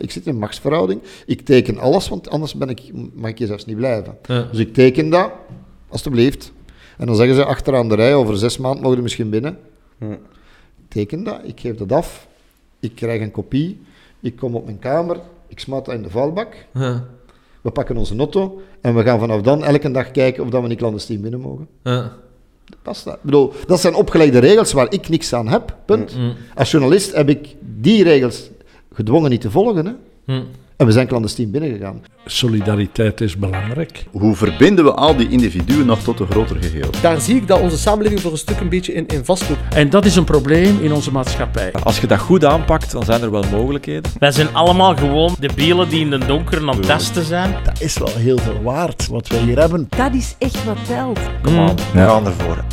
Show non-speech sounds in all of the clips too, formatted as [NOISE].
Ik zit in een machtsverhouding. Ik teken alles, want anders ben ik, mag ik hier zelfs niet blijven. Ja. Dus ik teken dat, alstublieft. En dan zeggen ze achteraan de rij, over zes maanden mogen er misschien binnen. Hm. Ik teken dat, ik geef dat af. Ik krijg een kopie. Ik kom op mijn kamer. Ik smaat dat in de vuilbak. Ja. We pakken onze notto. En we gaan vanaf dan elke dag kijken of dat we niet clandestien binnen mogen. Ja. Basta. Ik bedoel, dat zijn opgelegde regels waar ik niks aan heb. Punt. Mm. Als journalist heb ik die regels gedwongen niet te volgen. Hè. Hm. En we zijn clandestien binnengegaan. Solidariteit is belangrijk. Hoe verbinden we al die individuen nog tot een groter geheel? Daar zie ik dat onze samenleving voor een stuk een beetje in, in vastloopt. En dat is een probleem in onze maatschappij. Als je dat goed aanpakt, dan zijn er wel mogelijkheden. Wij zijn allemaal gewoon de bielen die in de donker aan het testen zijn. Dat is wel heel veel waard, wat wij hier hebben. Dat is echt wat telt. Kom aan, we gaan ervoor.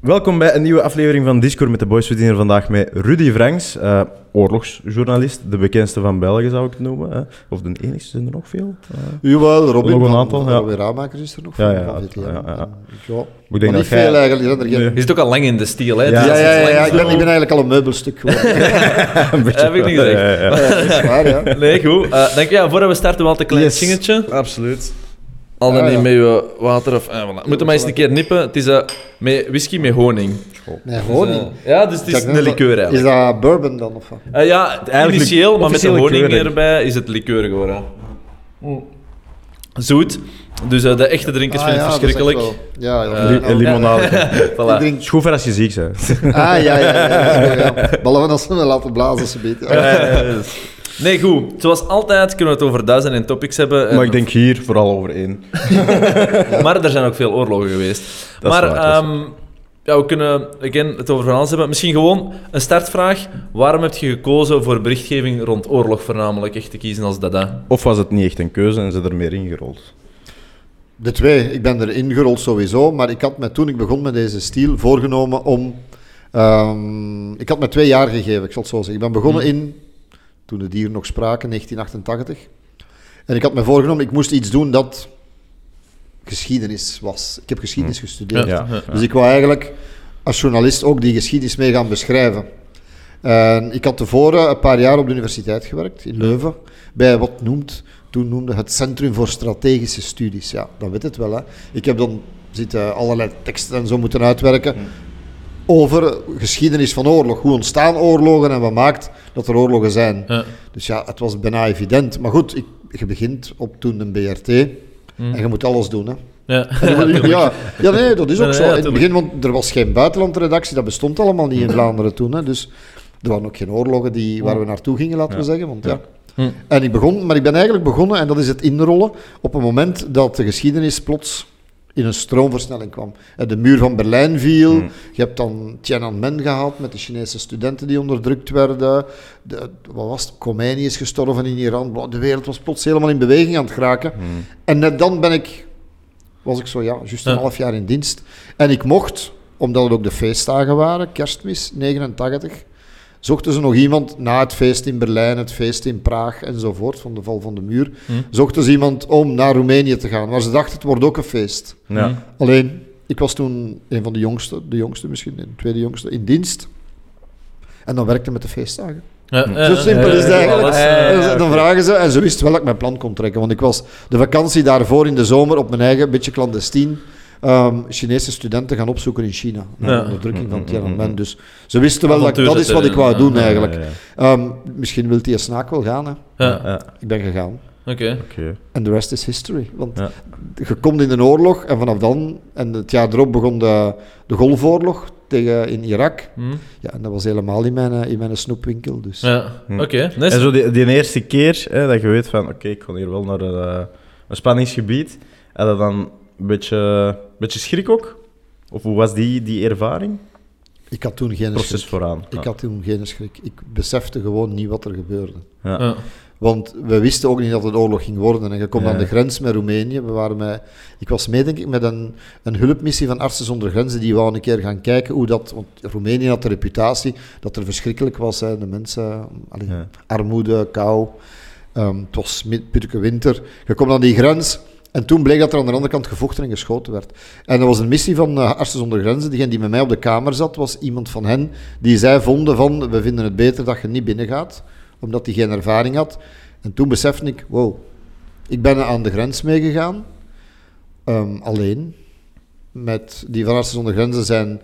Welkom bij een nieuwe aflevering van Discord met de Boys. We zijn hier vandaag met Rudy Franks, eh, oorlogsjournalist, de bekendste van België zou ik het noemen. Hè? Of de enigste, zijn er nog veel? Eh, Jawel, Robin. Nog een aantal, van ja. Ramakers is er nog. Ja, ja, van ja, ik Maar denk niet dat jij... veel eigenlijk. Je zit ook al lang in de stijl, hè? Ja. Dus Ja, ja, ja, ja, ik, ben, ik ben eigenlijk al een meubelstuk geworden. [LAUGHS] een beetje- heb ik niet gezegd. Ja, ja, ja. dat is waar, ja. Nee, goed. Eh denk, ja, voordat we starten, wel een klein Yes. zingetje. Absoluut. Al dan Ah, ja. met je water of... eh, voilà. Moeten maar eens een keer nippen. Het is eh, met whisky met honing. Nee, honing. Dus, ja, dus het is een liqueur Is eigenlijk. dat bourbon dan? Of wat? Eh, ja, Eigenlijk initieel, maar met de honing liqueur, erbij is het liqueur geworden. Mm. Zoet. Dus eh, de echte drinkers Ah, vinden ja, het is verschrikkelijk. wel- Ja, limonade. Voilà. drink... Schoever als je ziek bent. Ah, ja, ja, ja. ja, ja. [LAUGHS] Behalve als ze me laten blazen, ze beter. Nee, goed. Zoals altijd kunnen we het over duizend en topics hebben. En- Maar ik denk hier vooral over één. [LAUGHS] Maar er zijn ook veel oorlogen geweest. Dat is maar waar, ehm, ja, we kunnen again, het over van alles hebben. Misschien gewoon een startvraag. Waarom heb je gekozen voor berichtgeving rond oorlog voornamelijk echt te kiezen als dat? hè? Of was het niet echt een keuze en ze er meer ingerold? De twee. Ik ben er ingerold sowieso, maar ik had me toen ik begon met deze stiel voorgenomen om... ehm, ik had me twee jaar gegeven, ik zal het zo zeggen. Ik ben begonnen in, toen de dieren nog spraken, 1988. En ik had me voorgenomen, ik moest iets doen dat geschiedenis was. Ik heb geschiedenis gestudeerd. Ja. Dus ik wou eigenlijk als journalist ook die geschiedenis mee gaan beschrijven. En ik had tevoren een paar jaar op de universiteit gewerkt, in Leuven, bij wat noemt, toen noemde het Centrum voor Strategische Studies. Ja, dat weet het wel. Hè. Ik heb dan zitten allerlei teksten en zo moeten uitwerken over geschiedenis van oorlog. Hoe ontstaan oorlogen en wat maakt dat er oorlogen zijn. Ja. Dus ja, het was bijna evident. Maar goed, ik, je begint op toen een BRT en je moet alles doen. Hè. Ja. [LAUGHS] Ja, ja, nee, dat is ook zo. In het begin, want er was geen buitenlandredactie, dat bestond allemaal niet in Vlaanderen toen. Hè. Dus er waren ook geen oorlogen die, waar we naartoe gingen, laten we zeggen. Want, ja. En ik begon, maar ik ben eigenlijk begonnen, en dat is het inrollen, op een moment dat de geschiedenis plots in een stroomversnelling kwam. En De muur van Berlijn viel, je hebt dan Tiananmen gehad met de Chinese studenten die onderdrukt werden. De, wat was het? Khomeini is gestorven in Iran. De wereld was plots helemaal in beweging aan het geraken. En net dan ben ik was ik zo, ja, juist een Ja. half jaar in dienst. En ik mocht, omdat het ook de feestdagen waren, kerstmis 89, zochten ze nog iemand na het feest in Berlijn, het feest in Praag enzovoort, van de val van de muur, zochten ze iemand om naar Roemenië te gaan. Maar ze dachten, het wordt ook een feest. Ja. Alleen, ik was toen een van de jongste, de jongste misschien, de tweede jongste, in dienst. En dan werkte met de feestdagen. Ja, Zo ja, simpel is het eigenlijk. En ze- dan vragen ze, en ze wist wel dat ik mijn plan kon trekken, want ik was de vakantie daarvoor in de zomer op mijn eigen, beetje clandestien, ehm, Chinese studenten gaan opzoeken in China, de onderdrukking van Tiananmen. Dus ze wisten wel dat dat is wat ik wou doen eigenlijk. Ehm, misschien wil die snaak wel gaan, hè. Ja, Ja, Ik ben gegaan. oké. oké. En de rest is history. Want Ja. je komt in een oorlog en vanaf dan, en het jaar erop begon de, de Golfoorlog tegen, in Irak. Hm. Ja, en dat was helemaal in mijn, eh, in mijn snoepwinkel. Dus. Ja, Hm. oké. En zo die, die eerste keer hè, dat je weet van, oké, ik ga hier wel naar een, eh, een spanningsgebied, en dat dan een beetje, beetje schrik ook? Of hoe was die, die ervaring? Ik had toen geen Proces schrik. vooraan. Ik Ja. had toen geen schrik. Ik besefte gewoon niet wat er gebeurde. Ja. Ja. Want we wisten ook niet dat het oorlog ging worden. En je komt Ja. aan de grens met Roemenië. We waren met, ik was mee, denk ik, met een, een hulpmissie van Artsen zonder Grenzen. Die wou een keer gaan kijken hoe dat... Want Roemenië had de reputatie dat er verschrikkelijk was. Hè. De mensen... allee, Ja. Armoede, kou. Ehm, het was mid- pittige winter. Je komt aan die grens... En toen bleek dat er aan de andere kant gevochten en geschoten werd. En dat was een missie van eh, Artsen zonder Grenzen. Diegene die met mij op de kamer zat, was iemand van hen die zij vonden van, we vinden het beter dat je niet binnengaat, omdat hij geen ervaring had. En toen besefte ik, wow, ik ben aan de grens meegegaan, ehm, alleen. Met die van Artsen zonder Grenzen zijn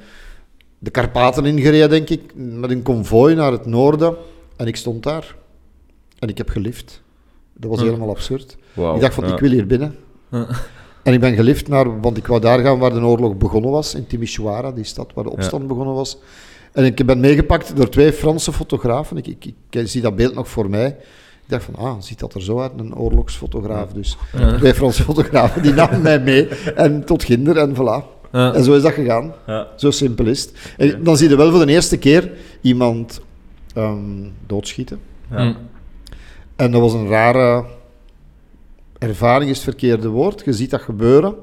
de Karpaten ingereden, denk ik, met een konvooi naar het noorden. En ik stond daar. En ik heb gelift. Dat was Hm. helemaal absurd. Ik dacht van, ja. ik wil hier binnen. En ik ben gelift naar, want ik wou daar gaan waar de oorlog begonnen was, in Timisoara, die stad waar de opstand begonnen was. En ik ben meegepakt door twee Franse fotografen. Ik, ik, ik zie dat beeld nog voor mij. Ik dacht van, ah, ziet dat er zo uit, een oorlogsfotograaf. Dus Ja. twee Franse fotografen, die namen mij mee. En tot ginder, en voilà. Ja. En zo is dat gegaan. Zo simpel is het. En dan zie je wel voor de eerste keer iemand ehm, doodschieten. Ja. En dat was een rare ervaring, is het verkeerde woord. Je ziet dat gebeuren.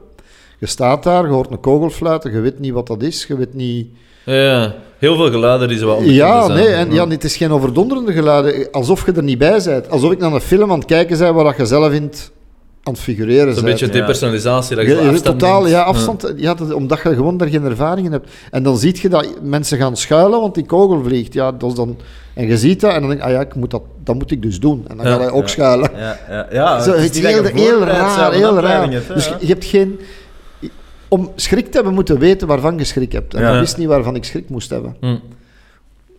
Je staat daar, je hoort een kogel fluiten, je weet niet wat dat is, je weet niet... Ja, heel veel geluiden die ze wel Ja, onderkend nee, zijn. en, ja, het is geen overdonderende geluiden, alsof je er niet bij bent. Alsof ik naar een film aan het kijken ben waar dat je zelf in het, aan het figureren bent. beetje depersonalisatie, dat je Je- je- afstand totaal, neemt. ja, afstand. Ja. dat- omdat je gewoon daar geen ervaring in hebt. En dan zie je dat mensen gaan schuilen, want die kogel vliegt. Ja, dat is dan, en je ziet dat en dan denk je, ah ja, ik moet dat, dat moet ik dus doen. En dan Ja. ga hij ook schuilen. Ja, ja, ja. Zo, het het is heel, je heel raar, een heel raar. hebt, Dus ja. je, je hebt geen... Om schrik te hebben, moeten weten waarvan je schrik hebt. En Ja. ik wist niet waarvan ik schrik moest hebben. Hm.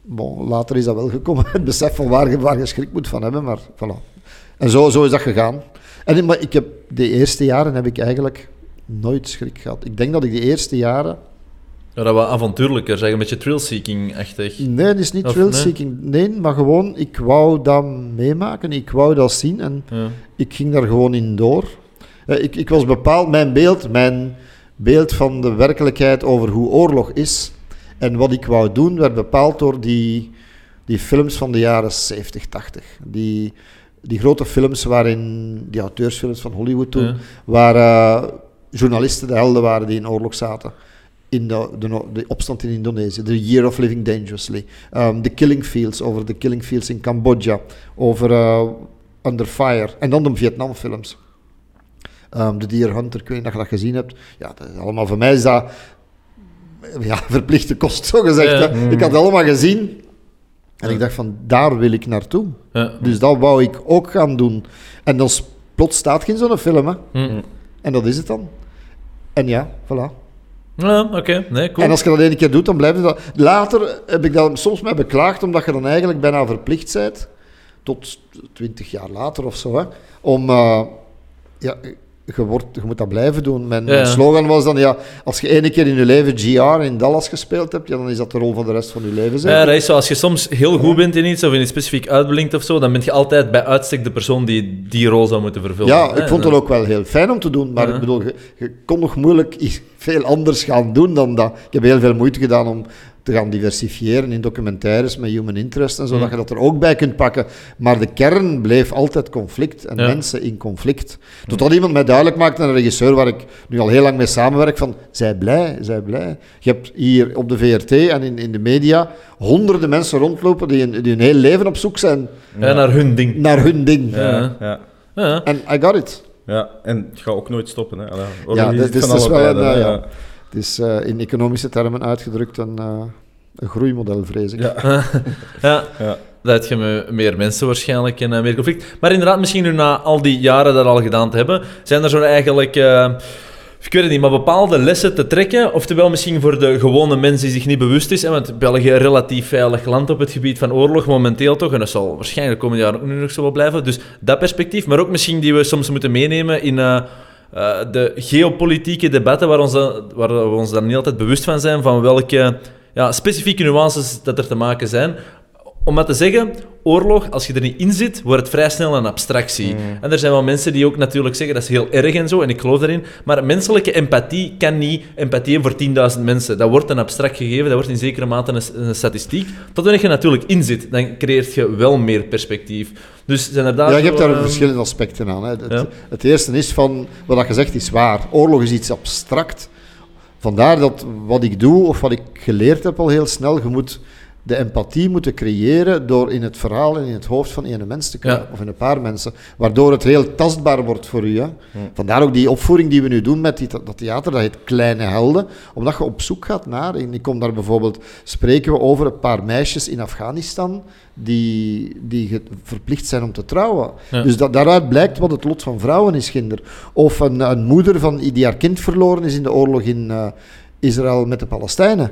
Bon, later is dat wel gekomen, [LAUGHS] het besef van waar je, waar je schrik moet van hebben, maar voilà. En zo, zo is dat gegaan. En, maar ik heb, de eerste jaren heb ik eigenlijk nooit schrik gehad. Ik denk dat ik de eerste jaren... Ja, dat was avontuurlijker, zeg, een beetje thrill-seeking-achtig. Nee, het is niet thrill-seeking. Nee, maar gewoon, ik wou dat meemaken, ik wou dat zien en Ja. ik ging daar gewoon in door. Eh, ik, ik was bepaald, mijn beeld, mijn beeld van de werkelijkheid over hoe oorlog is en wat ik wou doen, werd bepaald door die, die films van de jaren 70, 80. Die, die grote films waarin, die auteursfilms van Hollywood toen, Ja. waar eh, journalisten de helden waren die in oorlog zaten. In de, de, de opstand in Indonesië, The Year of Living Dangerously, um, The Killing Fields, over de Killing Fields in Cambodja, over eh, Under Fire, en dan de Vietnamfilms. Um, The Deer Hunter, ik weet niet of je dat gezien hebt. Ja, dat is allemaal, voor mij is dat ja, [LAUGHS] verplichte kost, zo gezegd. Ja. Ik had het allemaal gezien en ik dacht van, daar wil ik naartoe. Dus dat wou ik ook gaan doen. En dan plots staat geen zo'n film, hè. Hm. En dat is het dan. En ja, voilà. Ja, oké. Nee, cool. En als je dat één keer doet, dan blijft het dat. Later heb ik dat soms mij beklaagd, omdat je dan eigenlijk bijna verplicht bent, tot twintig jaar later of zo, hè, om... eh, ja, je, wordt, je moet dat blijven doen. Mijn, Ja. slogan was dan, ja, als je ene keer in je leven GR in Dallas gespeeld hebt, ja, dan is dat de rol van de rest van je leven. Ja, dat is zo. Als je soms heel goed bent in iets of in iets specifiek uitblinkt of zo, dan ben je altijd bij uitstek de persoon die die rol zou moeten vervullen. Ja, ik vond het ook wel heel fijn om te doen, maar ik bedoel, je, je kon nog moeilijk veel anders gaan doen dan dat. Ik heb heel veel moeite gedaan om te gaan diversifiëren in documentaires met human interest en zo, Mm. dat je dat er ook bij kunt pakken. Maar de kern bleef altijd conflict en Ja. mensen in conflict. Totdat iemand mij duidelijk maakte, een regisseur waar ik nu al heel lang mee samenwerk, van, zij blij, zij blij. Je hebt hier op de VRT en in, in de media honderden mensen rondlopen die, een- die hun hele leven op zoek zijn Ja, naar hun ding. naar hun ding. Ja. Ja. Ja. En I got it. Ja, en het gaat ook nooit stoppen. Hè. Allee, Ja, dat iets is dus wel een, eh, ja. Het is eh, in economische termen uitgedrukt een, eh, een groeimodel, vrees ik. Ja. [LAUGHS] Ja. Ja. Dat heb je me- meer mensen waarschijnlijk en eh, meer conflict. Maar inderdaad, misschien nu na al die jaren dat al gedaan te hebben, zijn er zo eigenlijk, eh, ik weet het niet, maar bepaalde lessen te trekken? Oftewel misschien voor de gewone mens die zich niet bewust is, hè, want België een relatief veilig land op het gebied van oorlog, momenteel toch, en dat zal waarschijnlijk de komende jaren ook nu nog zo wel blijven. Dus dat perspectief, maar ook misschien die we soms moeten meenemen in... eh, eh, de geopolitieke debatten waar, dan- waar we ons dan niet altijd bewust van zijn, van welke ja, specifieke nuances dat er te maken zijn. Om maar te zeggen, oorlog, als je er niet in zit, wordt het vrij snel een abstractie. En er zijn wel mensen die ook natuurlijk zeggen, dat is heel erg en zo, en ik geloof daarin. Maar menselijke empathie kan niet empathie hebben voor 10.000 mensen. Dat wordt een abstract gegeven, dat wordt in zekere mate een, een statistiek. Tot wanneer je natuurlijk in zit, dan creëert je wel meer perspectief. Dus zijn er daar Ja, je hebt daar ehm, verschillende aspecten aan. Hè. Het, ja. het eerste is van, wat dat gezegd is waar. Oorlog is iets abstract. Vandaar dat wat ik doe, of wat ik geleerd heb al heel snel, je moet de empathie moeten creëren door in het verhaal en in het hoofd van ene mens te komen, Ja. of in een paar mensen, waardoor het heel tastbaar wordt voor u. Hè. Vandaar ook die opvoering die we nu doen met die, dat theater, dat heet Kleine Helden, omdat je op zoek gaat naar, en ik kom daar bijvoorbeeld, spreken we over een paar meisjes in Afghanistan die, die verplicht zijn om te trouwen. Ja. Dus dat, daaruit blijkt wat het lot van vrouwen is, kinder. Of een, een moeder van, die haar kind verloren is in de oorlog in eh, Israël met de Palestijnen.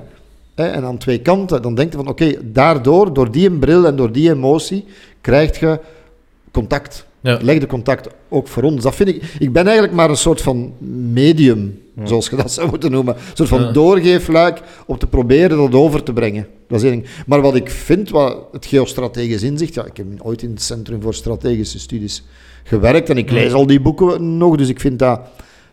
En aan twee kanten, dan denk je van oké, daardoor, door die bril en door die emotie, krijg je contact. Ja. Leg de contact ook voor ons. Dat vind ik, ik ben eigenlijk maar een soort van medium, zoals je dat zou moeten noemen. Een soort van Ja. doorgeefluik om te proberen dat over te brengen. Dat is één ding. Maar wat ik vind, wat het geostrategisch inzicht, ja, ik heb ooit in het Centrum voor Strategische Studies gewerkt en ik lees al die boeken nog, dus ik vind dat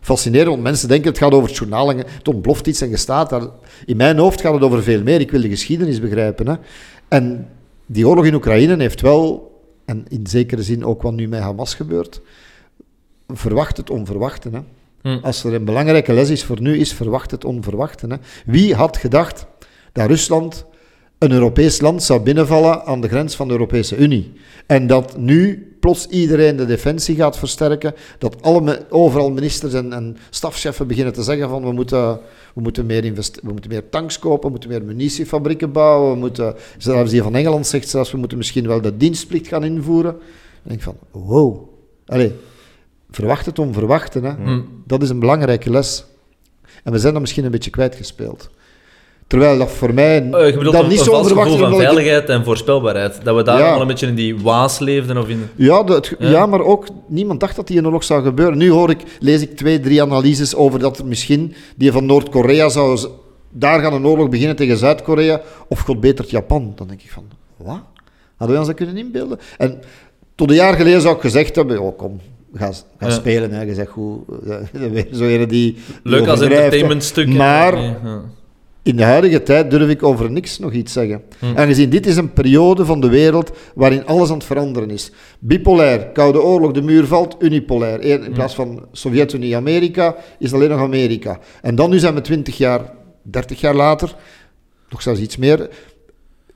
fascinerend, want mensen denken het gaat over het journaal en het ontploft iets en je staat daar. In mijn hoofd gaat het over veel meer. Ik wil de geschiedenis begrijpen. Hè. En die oorlog in Oekraïne heeft wel, en in zekere zin ook wat nu met Hamas gebeurt, verwacht het onverwachte. Hè. Hm. Als er een belangrijke les is voor nu, is verwacht het onverwachte. Hè. Wie had gedacht dat Rusland een Europees land zou binnenvallen aan de grens van de Europese Unie? En dat nu plots iedereen de defensie gaat versterken, dat alle, overal ministers en, en stafcheffen beginnen te zeggen van we moeten, we moeten, meer, investe- we moeten meer tanks kopen, we moeten meer munitiefabrieken bouwen, we moeten, zelfs die van Engeland zegt zelfs, we moeten misschien wel de dienstplicht gaan invoeren. Dan denk ik van, wow. Allee, verwacht het onverwachte, hè. Hm. Dat is een belangrijke les. En we zijn dat misschien een beetje kwijtgespeeld. Terwijl dat voor mij Eh, je bedoelt dat een, niet zo onverwacht is. van ik- veiligheid en voorspelbaarheid. Dat we daar Ja. allemaal een beetje in die waas leefden of in... Ja, Ja. ja. maar ook niemand dacht dat die een oorlog zou gebeuren. Nu hoor ik, lees ik twee, drie analyses over dat misschien die van Noord-Korea zou... Daar gaan een oorlog beginnen tegen Zuid-Korea, of god beter Japan. Dan denk ik van, wat? Hadden wij ons dat kunnen inbeelden? En tot een jaar geleden zou ik gezegd hebben, oh kom, ga, ga Ja. spelen. Hè. Je zegt goed, [LAUGHS] weer zo een die... Leuk als entertainmentstuk. Maar Nee. In de huidige tijd durf ik over niks nog iets zeggen. Hm. Aangezien dit is een periode van de wereld waarin alles aan het veranderen is. Bipolair, Koude Oorlog, de muur valt, unipolair. In Hm. plaats van Sovjet-Unie, Amerika, is alleen nog Amerika. En dan nu zijn we 20 jaar, 30 jaar later, nog zelfs iets meer.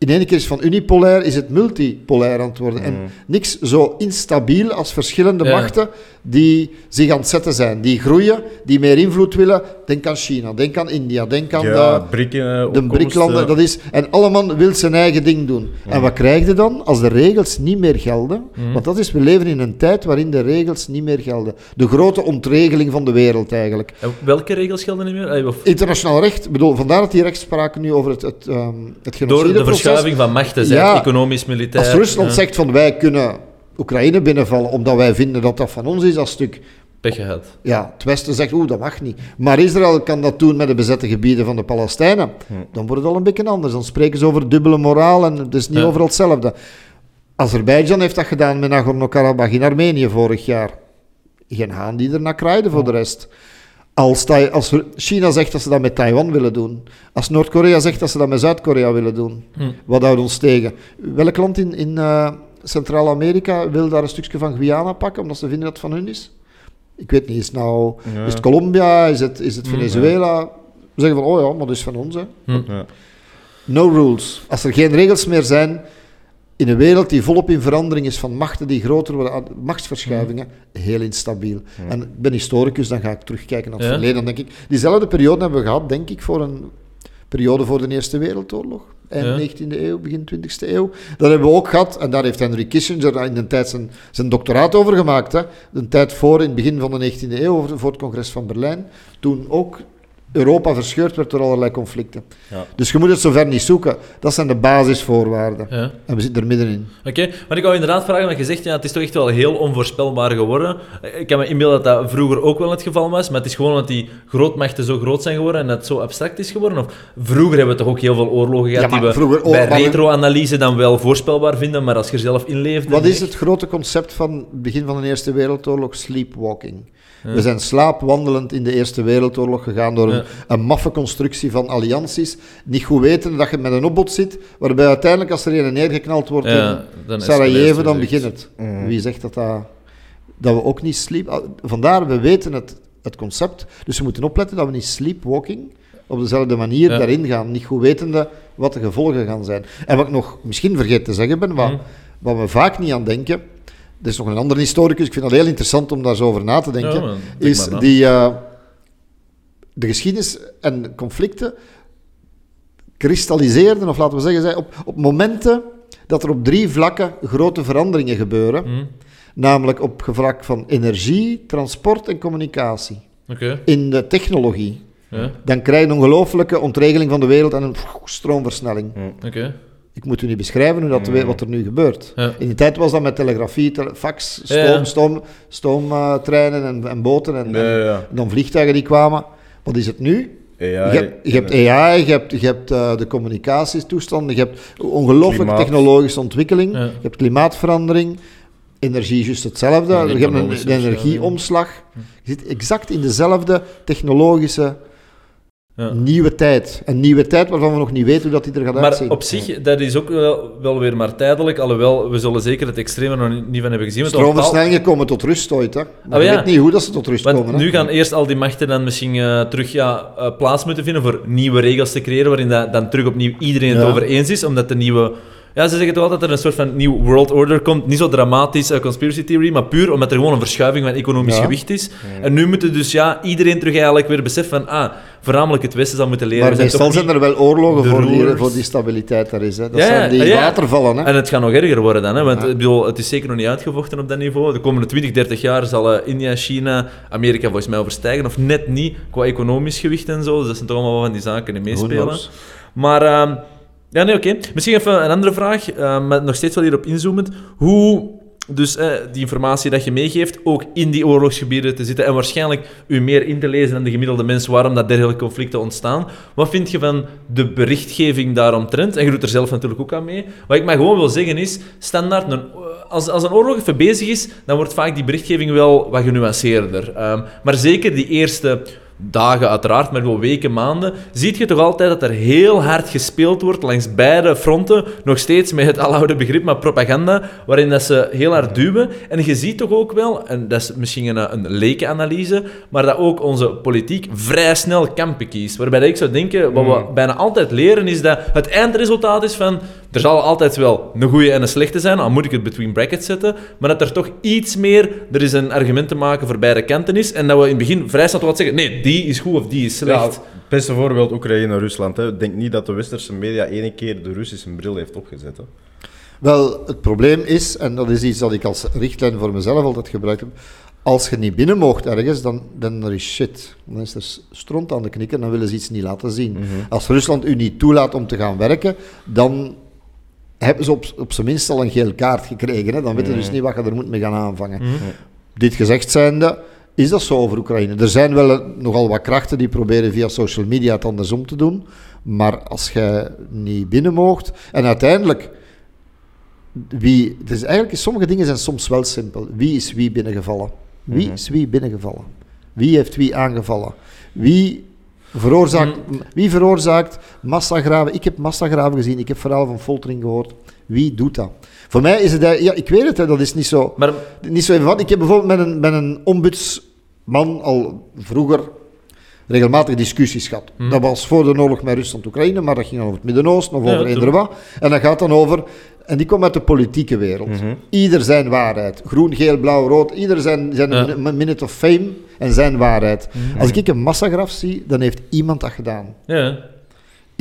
In één keer is van unipolair is het multipolair aan het worden. En niks zo instabiel als verschillende Ja. machten die zich aan het zetten zijn. Die groeien, die meer invloed willen. Denk aan China, denk aan India, denk aan Ja, de, eh, de opkomst, BRIC-landen, dat is... En allemaal wil zijn eigen ding doen. En wat krijg je dan als de regels niet meer gelden? Want dat is, we leven in een tijd waarin de regels niet meer gelden. De grote ontregeling van de wereld eigenlijk. En welke regels gelden niet meer? Of- Internationaal recht, bedoel, vandaar dat die rechtspraak nu over het, het, ehm het Door de. Verschuiving van machten, zijn, Ja. economisch, militair. Als Rusland ja. zegt van wij kunnen Oekraïne binnenvallen omdat wij vinden dat dat van ons is, dat stuk... Pech gehad. Ja, het Westen zegt, oeh, dat mag niet. Maar Israël kan dat doen met de bezette gebieden van de Palestijnen. Dan wordt het al een beetje anders. Dan spreken ze over dubbele moraal en het is niet Ja. overal hetzelfde. Azerbeidzjan heeft dat gedaan met Nagorno-Karabakh in Armenië vorig jaar. Geen haan die er naar kraaide voor de rest. Als, als China zegt dat ze dat met Taiwan willen doen. Als Noord-Korea zegt dat ze dat met Zuid-Korea willen doen. Hm. Wat houdt ons tegen? Welk land in, in eh, Centraal-Amerika wil daar een stukje van Guyana pakken, omdat ze vinden dat het van hun is? Ik weet niet, is het nou... Ja. Is het Colombia? Is het, is het Hm, Venezuela? We zeggen van, oh ja, maar dat is van ons. Hè. Ja. No rules. Als er geen regels meer zijn in een wereld die volop in verandering is van machten die groter worden, ah, machtsverschuivingen, heel instabiel. En ik ben historicus, dan ga ik terugkijken naar het Ja. verleden. Dan denk ik, diezelfde periode hebben we gehad, denk ik, voor een periode voor de Eerste Wereldoorlog. Eind Ja. 19e eeuw, begin 20e eeuw. Dat hebben we ook gehad, en daar heeft Henry Kissinger in de tijd zijn, zijn doctoraat over gemaakt. Hè. De tijd voor, in het begin van de 19e eeuw, voor het congres van Berlijn. Toen ook Europa verscheurd werd door allerlei conflicten. Ja. Dus je moet het zover niet zoeken. Dat zijn de basisvoorwaarden. Ja. En we zitten er middenin. Oké, maar ik wou inderdaad vragen, want je zegt, ja, het is toch echt wel heel onvoorspelbaar geworden. Ik kan me inbeelden dat dat vroeger ook wel het geval was, maar het is gewoon omdat die grootmachten zo groot zijn geworden en dat het zo abstract is geworden. Of vroeger hebben we toch ook heel veel oorlogen gehad Ja, die we vroeger- bij retro-analyse dan wel voorspelbaar vinden, maar als je er zelf in leeft... Wat is het grote concept van het begin van de Eerste Wereldoorlog? Sleepwalking. We zijn slaapwandelend in de Eerste Wereldoorlog gegaan door een, Ja. een maffe constructie van allianties. Niet goed weten dat je met een opbod zit, waarbij uiteindelijk als er een neergeknald wordt Ja, in dan is Sarajevo, het dan begint het. Wie zegt dat, dat dat we ook niet sleep... ah, Vandaar, we weten het, het concept, dus we moeten opletten dat we niet sleepwalking op dezelfde manier Ja. daarin gaan. Niet goed wetende, wat de gevolgen gaan zijn. En wat ik nog misschien vergeten te zeggen ben, wat, Mhm. wat we vaak niet aan denken, er is nog een andere historicus, ik vind dat heel interessant om daar zo over na te denken, Ja, man, denk is die eh, de geschiedenis en conflicten kristalliseerden, of laten we zeggen, zij, op, op momenten dat er op drie vlakken grote veranderingen gebeuren. Hm, Namelijk op vlak van energie, transport en communicatie. Oké. In de technologie. Ja. Dan krijg je een ongelooflijke ontregeling van de wereld en een stroomversnelling. Oké. Ik moet u niet beschrijven hoe dat, wat er nu gebeurt. Ja. In die tijd was dat met telegrafie, tele- fax, stoom, Ja, ja. stoom, stoomtreinen en, en boten en, en dan vliegtuigen die kwamen. Wat is het nu? AI, je hebt, je hebt AI, je hebt, je hebt de communicatietoestanden, je hebt ongelooflijke technologische ontwikkeling, je hebt klimaatverandering, energie is juist hetzelfde, je hebt een, energieomslag. Je zit exact in dezelfde technologische Ja. nieuwe tijd. Een nieuwe tijd waarvan we nog niet weten hoe dat die er gaat Maar uitzien. op zich, dat is ook wel, wel weer maar tijdelijk. Alhoewel, we zullen zeker het extreme nog niet van hebben gezien. Stroomversnellingen komen tot rust ooit, hè. Maar Oh, je ja. weet niet hoe dat ze tot rust Want komen. hè. nu gaan eerst al die machten dan misschien eh, terug ja, eh, plaats moeten vinden voor nieuwe regels te creëren, waarin dat, dan terug opnieuw iedereen het Ja. over eens is, omdat de nieuwe... Ja, ze zeggen toch altijd dat er een soort van nieuw world order komt. Niet zo dramatisch eh, conspiracy theory, maar puur omdat er gewoon een verschuiving van economisch Ja. gewicht is. En nu moeten dus ja, iedereen terug eigenlijk weer beseffen van ah, voornamelijk het Westen zal moeten leren. Maar zijn meestal zijn er wel oorlogen voor die, voor die stabiliteit daar is. Hè. Dat Ja, zijn die ja. watervallen. Hè. En het gaat nog erger worden dan, hè? want ik bedoel, het is zeker nog niet uitgevochten op dat niveau. De komende 20, 30 jaar zal eh, India, China, Amerika volgens mij overstijgen, of net niet, qua economisch gewicht en zo. Dus dat zijn toch allemaal wel van die zaken die meespelen. Maar, ehm, ja, nee, oké. Misschien even een andere vraag, eh, maar nog steeds wel hierop inzoomend. Hoe dus eh, die informatie dat je meegeeft, ook in die oorlogsgebieden te zitten en waarschijnlijk u meer in te lezen dan de gemiddelde mens waarom dat dergelijke conflicten ontstaan. Wat vind je van de berichtgeving daaromtrent? En je doet er zelf natuurlijk ook aan mee. Wat ik maar gewoon wil zeggen is, standaard, een, als, als een oorlog even bezig is, dan wordt vaak die berichtgeving wel wat genuanceerder. Ehm, maar zeker die eerste dagen uiteraard, maar wel weken, maanden, zie je toch altijd dat er heel hard gespeeld wordt langs beide fronten, nog steeds met het aloude begrip, maar propaganda, waarin dat ze heel hard duwen. En je ziet toch ook wel, en dat is misschien een, een lekenanalyse, maar dat ook onze politiek vrij snel kampen kiest. Waarbij ik zou denken, wat we bijna altijd leren, is dat het eindresultaat is van, er zal altijd wel een goede en een slechte zijn, al moet ik het between brackets zetten, maar dat er toch iets meer, er is een argument te maken voor beide kanten is, en dat we in het begin vrij snel wat zeggen, nee, die is goed of die is Ja, slecht. het beste voorbeeld Oekraïne-Rusland. hè. Ik denk niet dat de westerse media ene keer de Russische bril heeft opgezet. Hè. Wel, het probleem is, en dat is iets dat ik als richtlijn voor mezelf altijd gebruikt heb, als je niet binnen moogt ergens, dan, dan er is shit. Dan is er stront aan de knikken, dan willen ze iets niet laten zien. Als Rusland u niet toelaat om te gaan werken, dan hebben ze op, op zijn minst al een geel kaart gekregen. Hè? Dan weten ze dus niet wat je er moet mee gaan aanvangen. Dit gezegd zijnde, is dat zo over Oekraïne. Er zijn wel nogal wat krachten die proberen via social media het andersom te doen. Maar als je niet binnen moogt... En uiteindelijk... Wie, dus eigenlijk, sommige dingen zijn soms wel simpel. Wie is wie binnengevallen? Wie is wie binnengevallen? Wie heeft wie aangevallen? Wie veroorzaakt, wie veroorzaakt massagraven? Ik heb massagraven gezien, ik heb verhalen van foltering gehoord. Wie doet dat? Voor mij is het... Ja, ik weet het, hè, dat is niet zo... Maar Niet zo even wat. Ik heb bijvoorbeeld met een, met een ombudsman al vroeger regelmatig discussies gehad. Hmm. Dat was voor de oorlog met Rusland-Oekraïne, maar dat ging over het Midden-Oosten of Ja, over eender wat. En dat gaat dan over... En die komt uit de politieke wereld. Mhm. Ieder zijn waarheid. Groen, geel, blauw, rood. Ieder zijn, zijn Ja. Mhm. minute of fame en zijn waarheid. Als ik een massagraf zie, dan heeft iemand dat gedaan. ja,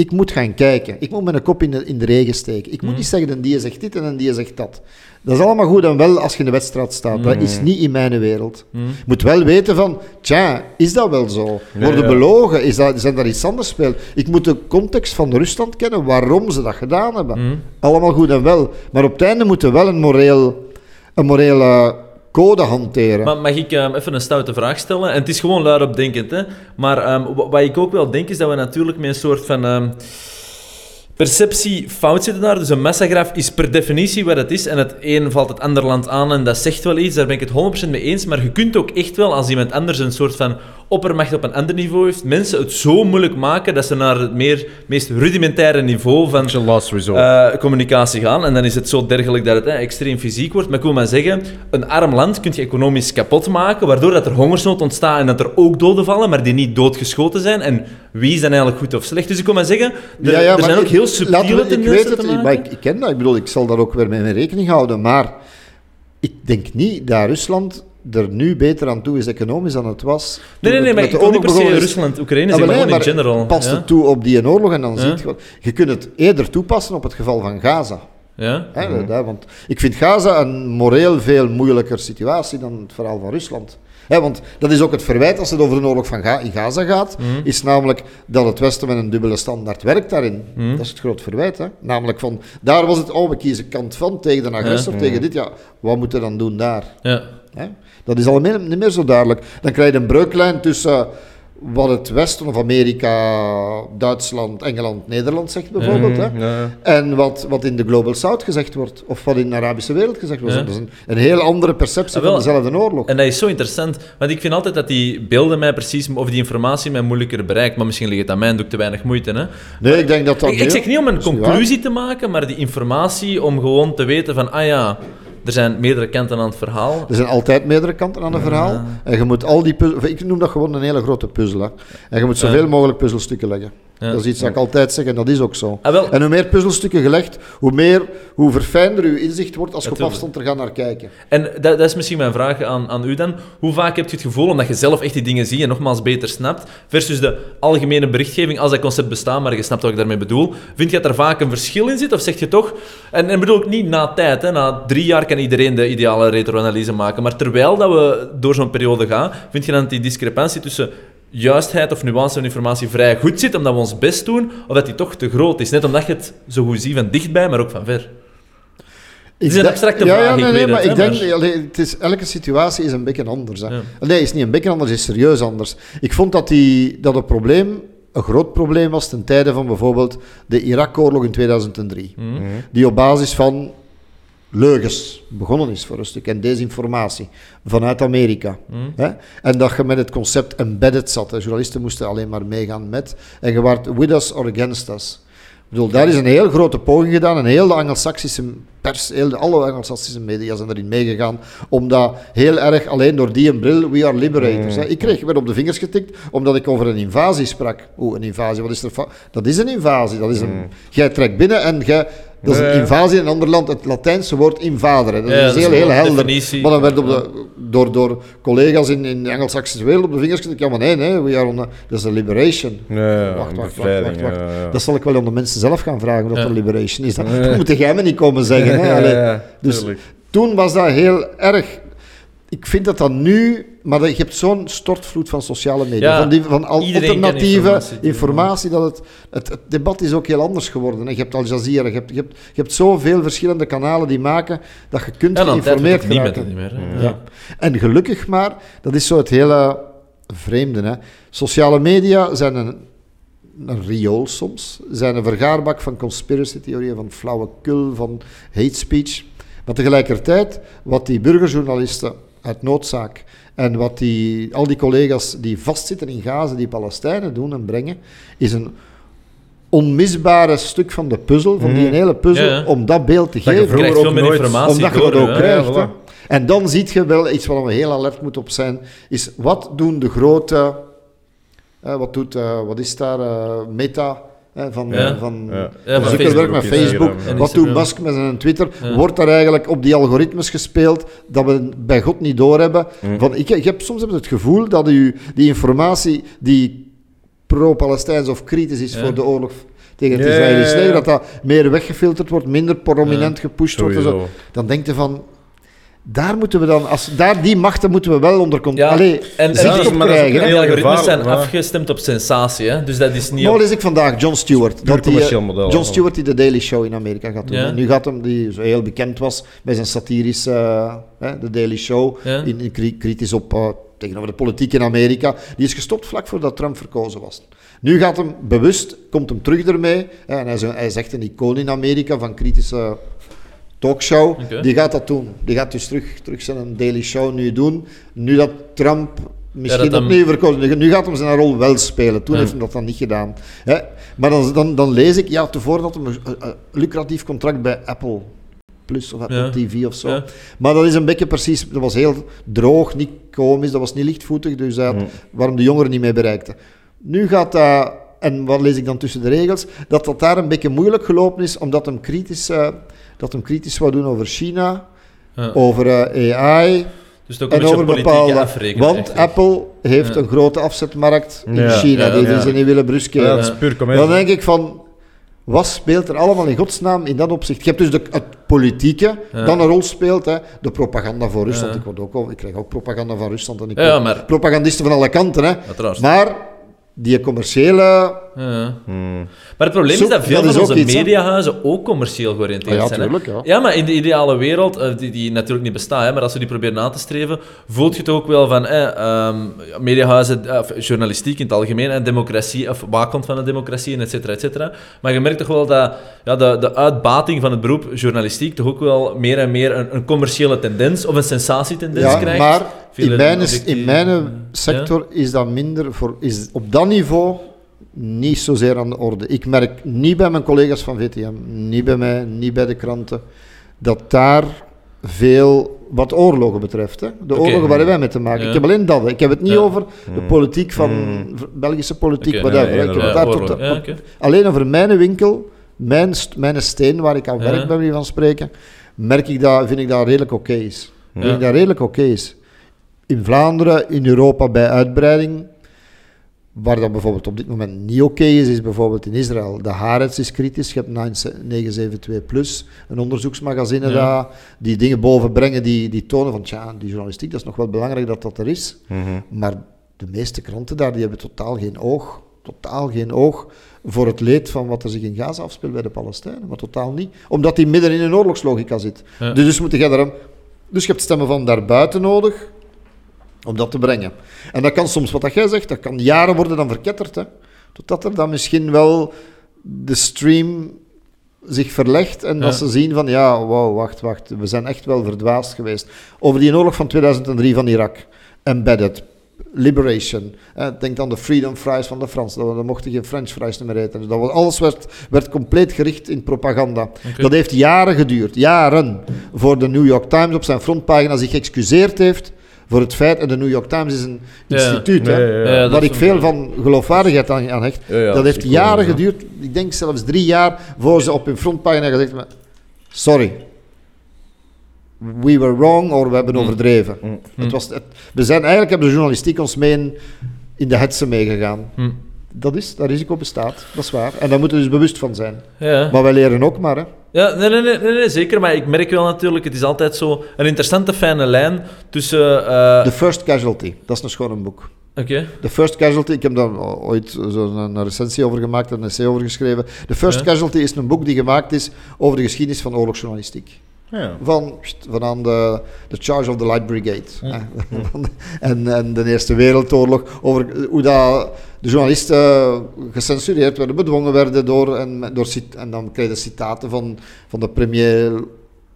Ik moet gaan kijken. Ik moet mijn kop in de, in de regen steken. Ik moet Mhm. niet zeggen, en die zegt dit en die zegt dat. Dat is allemaal goed en wel als je in de wedstrijd staat. Dat Mhm. is niet in mijn wereld. Je moet wel weten van, tja, is dat wel zo? Worden ja. belogen? Is dat, zijn daar iets anders speel? Ik moet de context van Rusland kennen, waarom ze dat gedaan hebben. Allemaal goed en wel. Maar op het einde moeten we wel een, moreel, een morele code hanteren. Maar mag ik ehm, even een stoute vraag stellen? En het is gewoon luidop denkend, hè. Maar ehm, wa- wat ik ook wel denk, is dat we natuurlijk met een soort van... ehm, Perceptie fout zitten daar. Dus een massagraaf is per definitie wat het is. En het een valt het ander land aan en dat zegt wel iets. Daar ben ik het 100% mee eens. Maar je kunt ook echt wel, als iemand anders een soort van oppermacht op een ander niveau heeft, mensen het zo moeilijk maken dat ze naar het meer, meest rudimentaire niveau van eh, communicatie gaan. En dan is het zo dergelijk dat het eh, extreem fysiek wordt. Maar ik wil maar zeggen, een arm land kun je economisch kapot maken, waardoor dat er hongersnood ontstaat en dat er ook doden vallen, maar die niet doodgeschoten zijn. En wie is dan eigenlijk goed of slecht? Dus ik wil maar zeggen, er, er zijn ook ik- heel laten we- subtiele Ik weet het, ik- maar ik, ik ken dat. Ik bedoel, ik zal daar ook weer mee in rekening houden. Maar ik denk niet dat Rusland er nu beter aan toe is economisch dan het was. Nee, nee, nee, maar ik wil niet per se. Rusland, Oekraïne zeggen, maar maar nee, gewoon in maar general. Past ja? het toe op die oorlog en dan Ja. ziet je... Je kunt het eerder toepassen op het geval van Gaza. Ja? Hè, hè, want ik vind Gaza een moreel veel moeilijker situatie dan het verhaal van Rusland. Hè, want dat is ook het verwijt als het over de oorlog van Ga in Gaza gaat, Mhm. is namelijk dat het Westen met een dubbele standaard werkt daarin. Mhm. Dat is het groot verwijt. Hè? Namelijk van, daar was het, oh we kiezen kant van tegen de agressor, tegen dit, ja, wat moeten we dan doen daar? Ja. Hè? Dat is al niet meer zo duidelijk. Dan krijg je een breuklijn tussen wat het Westen of Amerika, Duitsland, Engeland, Nederland zegt bijvoorbeeld. Hè? Ja. En wat, wat in de Global South gezegd wordt, of wat in de Arabische wereld gezegd wordt. Ja. Dat is een, een heel andere perceptie Ah, wel. van dezelfde oorlog. En dat is zo interessant, want ik vind altijd dat die beelden mij precies, of die informatie mij moeilijker bereikt. Maar misschien ligt het aan mij en doe ik te weinig moeite. Hè? Nee, ik denk dat dat... Ik, ik zeg niet om een conclusie te maken, maar die informatie om gewoon te weten van, ah ja, er zijn meerdere kanten aan het verhaal. Er zijn altijd meerdere kanten aan een verhaal. En je moet al die puzzel... Ik noem dat gewoon een hele grote puzzel. Hè. En je moet zoveel mogelijk puzzelstukken leggen. Dat is iets dat ik altijd zeg en dat is ook zo. Ah, wel. En hoe meer puzzelstukken gelegd, hoe, meer, hoe verfijnder je inzicht wordt als je op afstand er gaat naar kijken. En dat, dat is misschien mijn vraag aan, aan u dan. Hoe vaak heb je het gevoel, omdat je zelf echt die dingen ziet en nogmaals beter snapt, versus de algemene berichtgeving, als dat concept bestaat, maar je snapt wat ik daarmee bedoel, vind je dat er vaak een verschil in zit? Of zeg je toch, en, en bedoel ik niet na tijd, hè, na drie jaar kan iedereen de ideale retroanalyse maken, maar terwijl dat we door zo'n periode gaan, vind je dan die discrepantie tussen juistheid of nuance van informatie vrij goed zit, omdat we ons best doen, of dat die toch te groot is? Net omdat je het zo goed ziet van dichtbij, maar ook van ver. Ik is een abstracte ja, vraag, Ja, ik nee, nee, weet maar het, ik denk, maar- allee, het is, elke situatie is een beetje anders. Hè. Ja. Nee, is niet een beetje anders, is serieus anders. Ik vond dat, die, dat het probleem een groot probleem was ten tijde van bijvoorbeeld de Irak-oorlog in 2003. Mhm. Die op basis van leugens begonnen is voor een stuk en desinformatie vanuit Amerika. Mhm. Hè? En dat je met het concept embedded zat. Hè? Journalisten moesten alleen maar meegaan met. En je waart with us or against us. Ik bedoel, daar is een heel grote poging gedaan en heel de Anglo-Saxische pers, heel alle Anglo-Saxische media zijn erin meegegaan, omdat heel erg alleen door die een bril, we are liberators. Hè. Ik kreeg weer op de vingers getikt, omdat ik over een invasie sprak. Oeh, een invasie, wat is er Dat is een invasie, dat is een... Jij trekt binnen en jij... Dat is een invasie in een ander land, het Latijnse woord invaderen. Dat Ja, is dat is heel, heel helder. definitie. Maar dan werd op de, door, door collega's in, in de Anglo-Saxische wereld op de vingers getikt. Ja, maar nee, nee, we are on a- dat is een liberation. Ja, Wacht, wacht, wacht, wacht, wacht. ja. Dat zal ik wel aan de mensen zelf gaan vragen, wat een liberation is. Dat, dat moet jij me niet komen zeggen. Hè? Ja, Allee, ja, dus toen was dat heel erg... Ik vind dat dat nu... Maar dat, je hebt zo'n stortvloed van sociale media, van, die, van al alternatieve informatie dat het, het, het debat is ook heel anders geworden. hè. Je hebt Al Jazeera, je hebt, je, hebt, je hebt zoveel verschillende kanalen die maken dat je kunt geïnformeerd geraken. meer. Ja. En gelukkig maar, dat is zo het hele vreemde. Hè. Sociale media zijn een, een riool soms, zijn een vergaarbak van conspiracy-theorieën, van flauwekul, van hate speech. Maar tegelijkertijd, wat die burgerjournalisten uit noodzaak en wat die, al die collega's die vastzitten in Gaza, die Palestijnen doen en brengen, is een onmisbare stuk van de puzzel, van die Mhm. hele puzzel, Ja, ja. om dat beeld te Dat je geven Je veel ook meer nooit, informatie omdat je door, dat ook hè. krijgt. Ja, hè. voilà. En dan zie je wel iets waar we heel alert moeten op zijn, is wat doen de grote, wat, doet, eh, wat is daar, eh, Meta, eh, van, Ja. eh, van, Ja. Ja, van van Zuckerberg met Facebook, ja. Wat doet. Musk met zijn Twitter? Ja. Wordt daar eigenlijk op die algoritmes gespeeld dat we bij God niet doorhebben? Van, ik, ik heb soms heb het gevoel dat u die informatie die pro-Palestijns of kritisch is Ja. voor de oorlog tegen het Ja, Israëlisch ja, ja. leger, dat dat meer weggefilterd wordt, minder prominent gepusht wordt. en zo. Sowieso. Dan denk je van, daar moeten we dan, als, daar die machten moeten we wel onder Ja, controle. Allee, en, zicht op is- is krijgen. die algoritmes zijn afgestemd op sensatie, hè? dus dat is niet... Nou op- lees ik vandaag John Stewart. Dat die, eh, model. John Stewart die de Daily Show in Amerika gaat doen. Ja. En nu gaat hem, die zo heel bekend was bij zijn satirische eh, hè, de Daily Show, Ja. in, in kri- kritisch op eh, tegenover de politiek in Amerika. Die is gestopt vlak voordat Trump verkozen was. Nu gaat hem bewust, komt hem terug ermee. hè, en hij is, een- hij is echt een icoon in Amerika van kritische talkshow. Die gaat dat doen. Die gaat dus terug, terug zijn Daily Show nu doen. Nu dat Trump misschien opnieuw verkozen. Nu gaat hem zijn rol wel spelen. Toen Ja. heeft hij dat dan niet gedaan. Hè? Maar dan, dan, dan lees ik, ja, tevoren had hij een, lucratief contract bij Apple Plus of Apple Ja. TV of zo. Ja. Maar dat is een beetje precies, dat was heel droog, niet komisch, dat was niet lichtvoetig, dus waarom de jongeren niet mee bereikten. Nu gaat dat, en wat lees ik dan tussen de regels, dat dat daar een beetje moeilijk gelopen is, omdat hem kritisch, eh, dat hem kritisch wou doen over China, Ja. over eh, AI Dus het ook een en beetje over bepaalde... Want echt. Apple heeft Ja. een grote afzetmarkt in Ja, China, ja, die ja. ze niet willen Ja, bruskeren. dat is puur comedie. Dan denk ik van, wat speelt er allemaal in godsnaam in dat opzicht? Je hebt dus de, het politieke, Ja. dat een rol speelt, hè. de propaganda voor Rusland. Ja. Ik, word ook, al- ik krijg ook propaganda van Rusland en ik Ja, maar- propagandisten van alle kanten. Hè. Maar die commerciële... Ja. Hmm. Maar het probleem Zo, is dat veel dat is van onze iets, mediahuizen ook commercieel georiënteerd Ah, ja, zijn. tuurlijk, ja. ja, maar in de ideale wereld, eh, die, die natuurlijk niet bestaat, hè, maar als we die proberen na te streven, voelt je het ook wel van eh, ehm, mediahuizen, eh, of journalistiek in het algemeen, en democratie, of waakhond van de democratie, en et cetera, et cetera. Maar je merkt toch wel dat ja, de, de uitbating van het beroep journalistiek toch ook wel meer en meer een, een commerciële tendens, of een sensatietendens Ja, krijgt. maar in mijn, in mijn sector is dat minder, voor, is op dat niveau niet zozeer aan de orde. Ik merk niet bij mijn collega's van VTM, niet bij mij, niet bij de kranten, dat daar veel, wat oorlogen betreft, hè, de oorlogen waar wij mee te maken. Ja. Ik heb alleen dat. Ik heb het niet Ja. over de politiek van Mm. Belgische politiek, Oké. whatever. Ik heb daar tot, Ja. Alleen over mijn winkel, mijn, mijn steen waar ik aan werk, bij manier van spreken, merk ik dat, vind ik dat redelijk oké is. Vind ik dat redelijk oké is. In Vlaanderen, in Europa bij uitbreiding, waar dat bijvoorbeeld op dit moment niet oké is, is bijvoorbeeld in Israël. De Haaretz is kritisch. Je hebt 972 Plus, een onderzoeksmagazine Ja. dat die dingen bovenbrengen die, die tonen van, tja, die journalistiek, dat is nog wel belangrijk dat dat er is. Mhm. Maar de meeste kranten daar, die hebben totaal geen oog, totaal geen oog voor het leed van wat er zich in Gaza afspeelt bij de Palestijnen. Maar totaal niet. Omdat die midden in een oorlogslogica zit. Ja. Dus, dus, moet je daar, dus je hebt stemmen van daarbuiten nodig om dat te brengen. En dat kan soms, wat dat jij zegt, dat kan jaren worden dan verketterd. Hè. Totdat er dan misschien wel de stream zich verlegt en dat ze zien van, ja, wow, wacht, wacht, we zijn echt wel verdwaasd geweest. Over die oorlog van 2003 van Irak, embedded, liberation, denk aan de freedom fries van de Fransen, dat we- mochten geen French fries meer eten. Dus dat was, alles werd, werd compleet gericht in propaganda. Dat heeft jaren geduurd, jaren, voor de New York Times op zijn frontpagina zich geëxcuseerd heeft voor het feit, en de New York Times is een Ja. instituut, hè, Ja, ja, ja. Ja, dat waar ik veel van geloofwaardigheid aan, aan hecht. Ja, ja, dat heeft jaren geduurd, ik denk zelfs drie jaar, voor ze op hun frontpagina gezegd hebben, sorry, we were wrong, of we hebben Mm. overdreven. Mm. Het was, het- we zijn, eigenlijk hebben de journalistiek ons mee in, in de hetze meegegaan. Hm. Dat is, dat risico bestaat, dat is waar. En daar moeten we dus bewust van zijn. Ja. Maar wij leren ook maar, hè. Ja, nee, nee, nee, nee, zeker. Maar ik merk wel natuurlijk, het is altijd zo een interessante, fijne lijn tussen... eh, The First Casualty, dat is een schoon boek. Oké. The First Casualty, ik heb daar ooit zo'n een recensie over gemaakt, een essay over geschreven. The First Ja. Casualty is een boek die gemaakt is over de geschiedenis van oorlogsjournalistiek. Ja. Van, van aan de, de Charge of the Light Brigade. [LAUGHS] en, en de Eerste Wereldoorlog. Over hoe dat de journalisten gecensureerd werden, bedwongen werden door. En, door en dan kreeg je citaten van, van de premier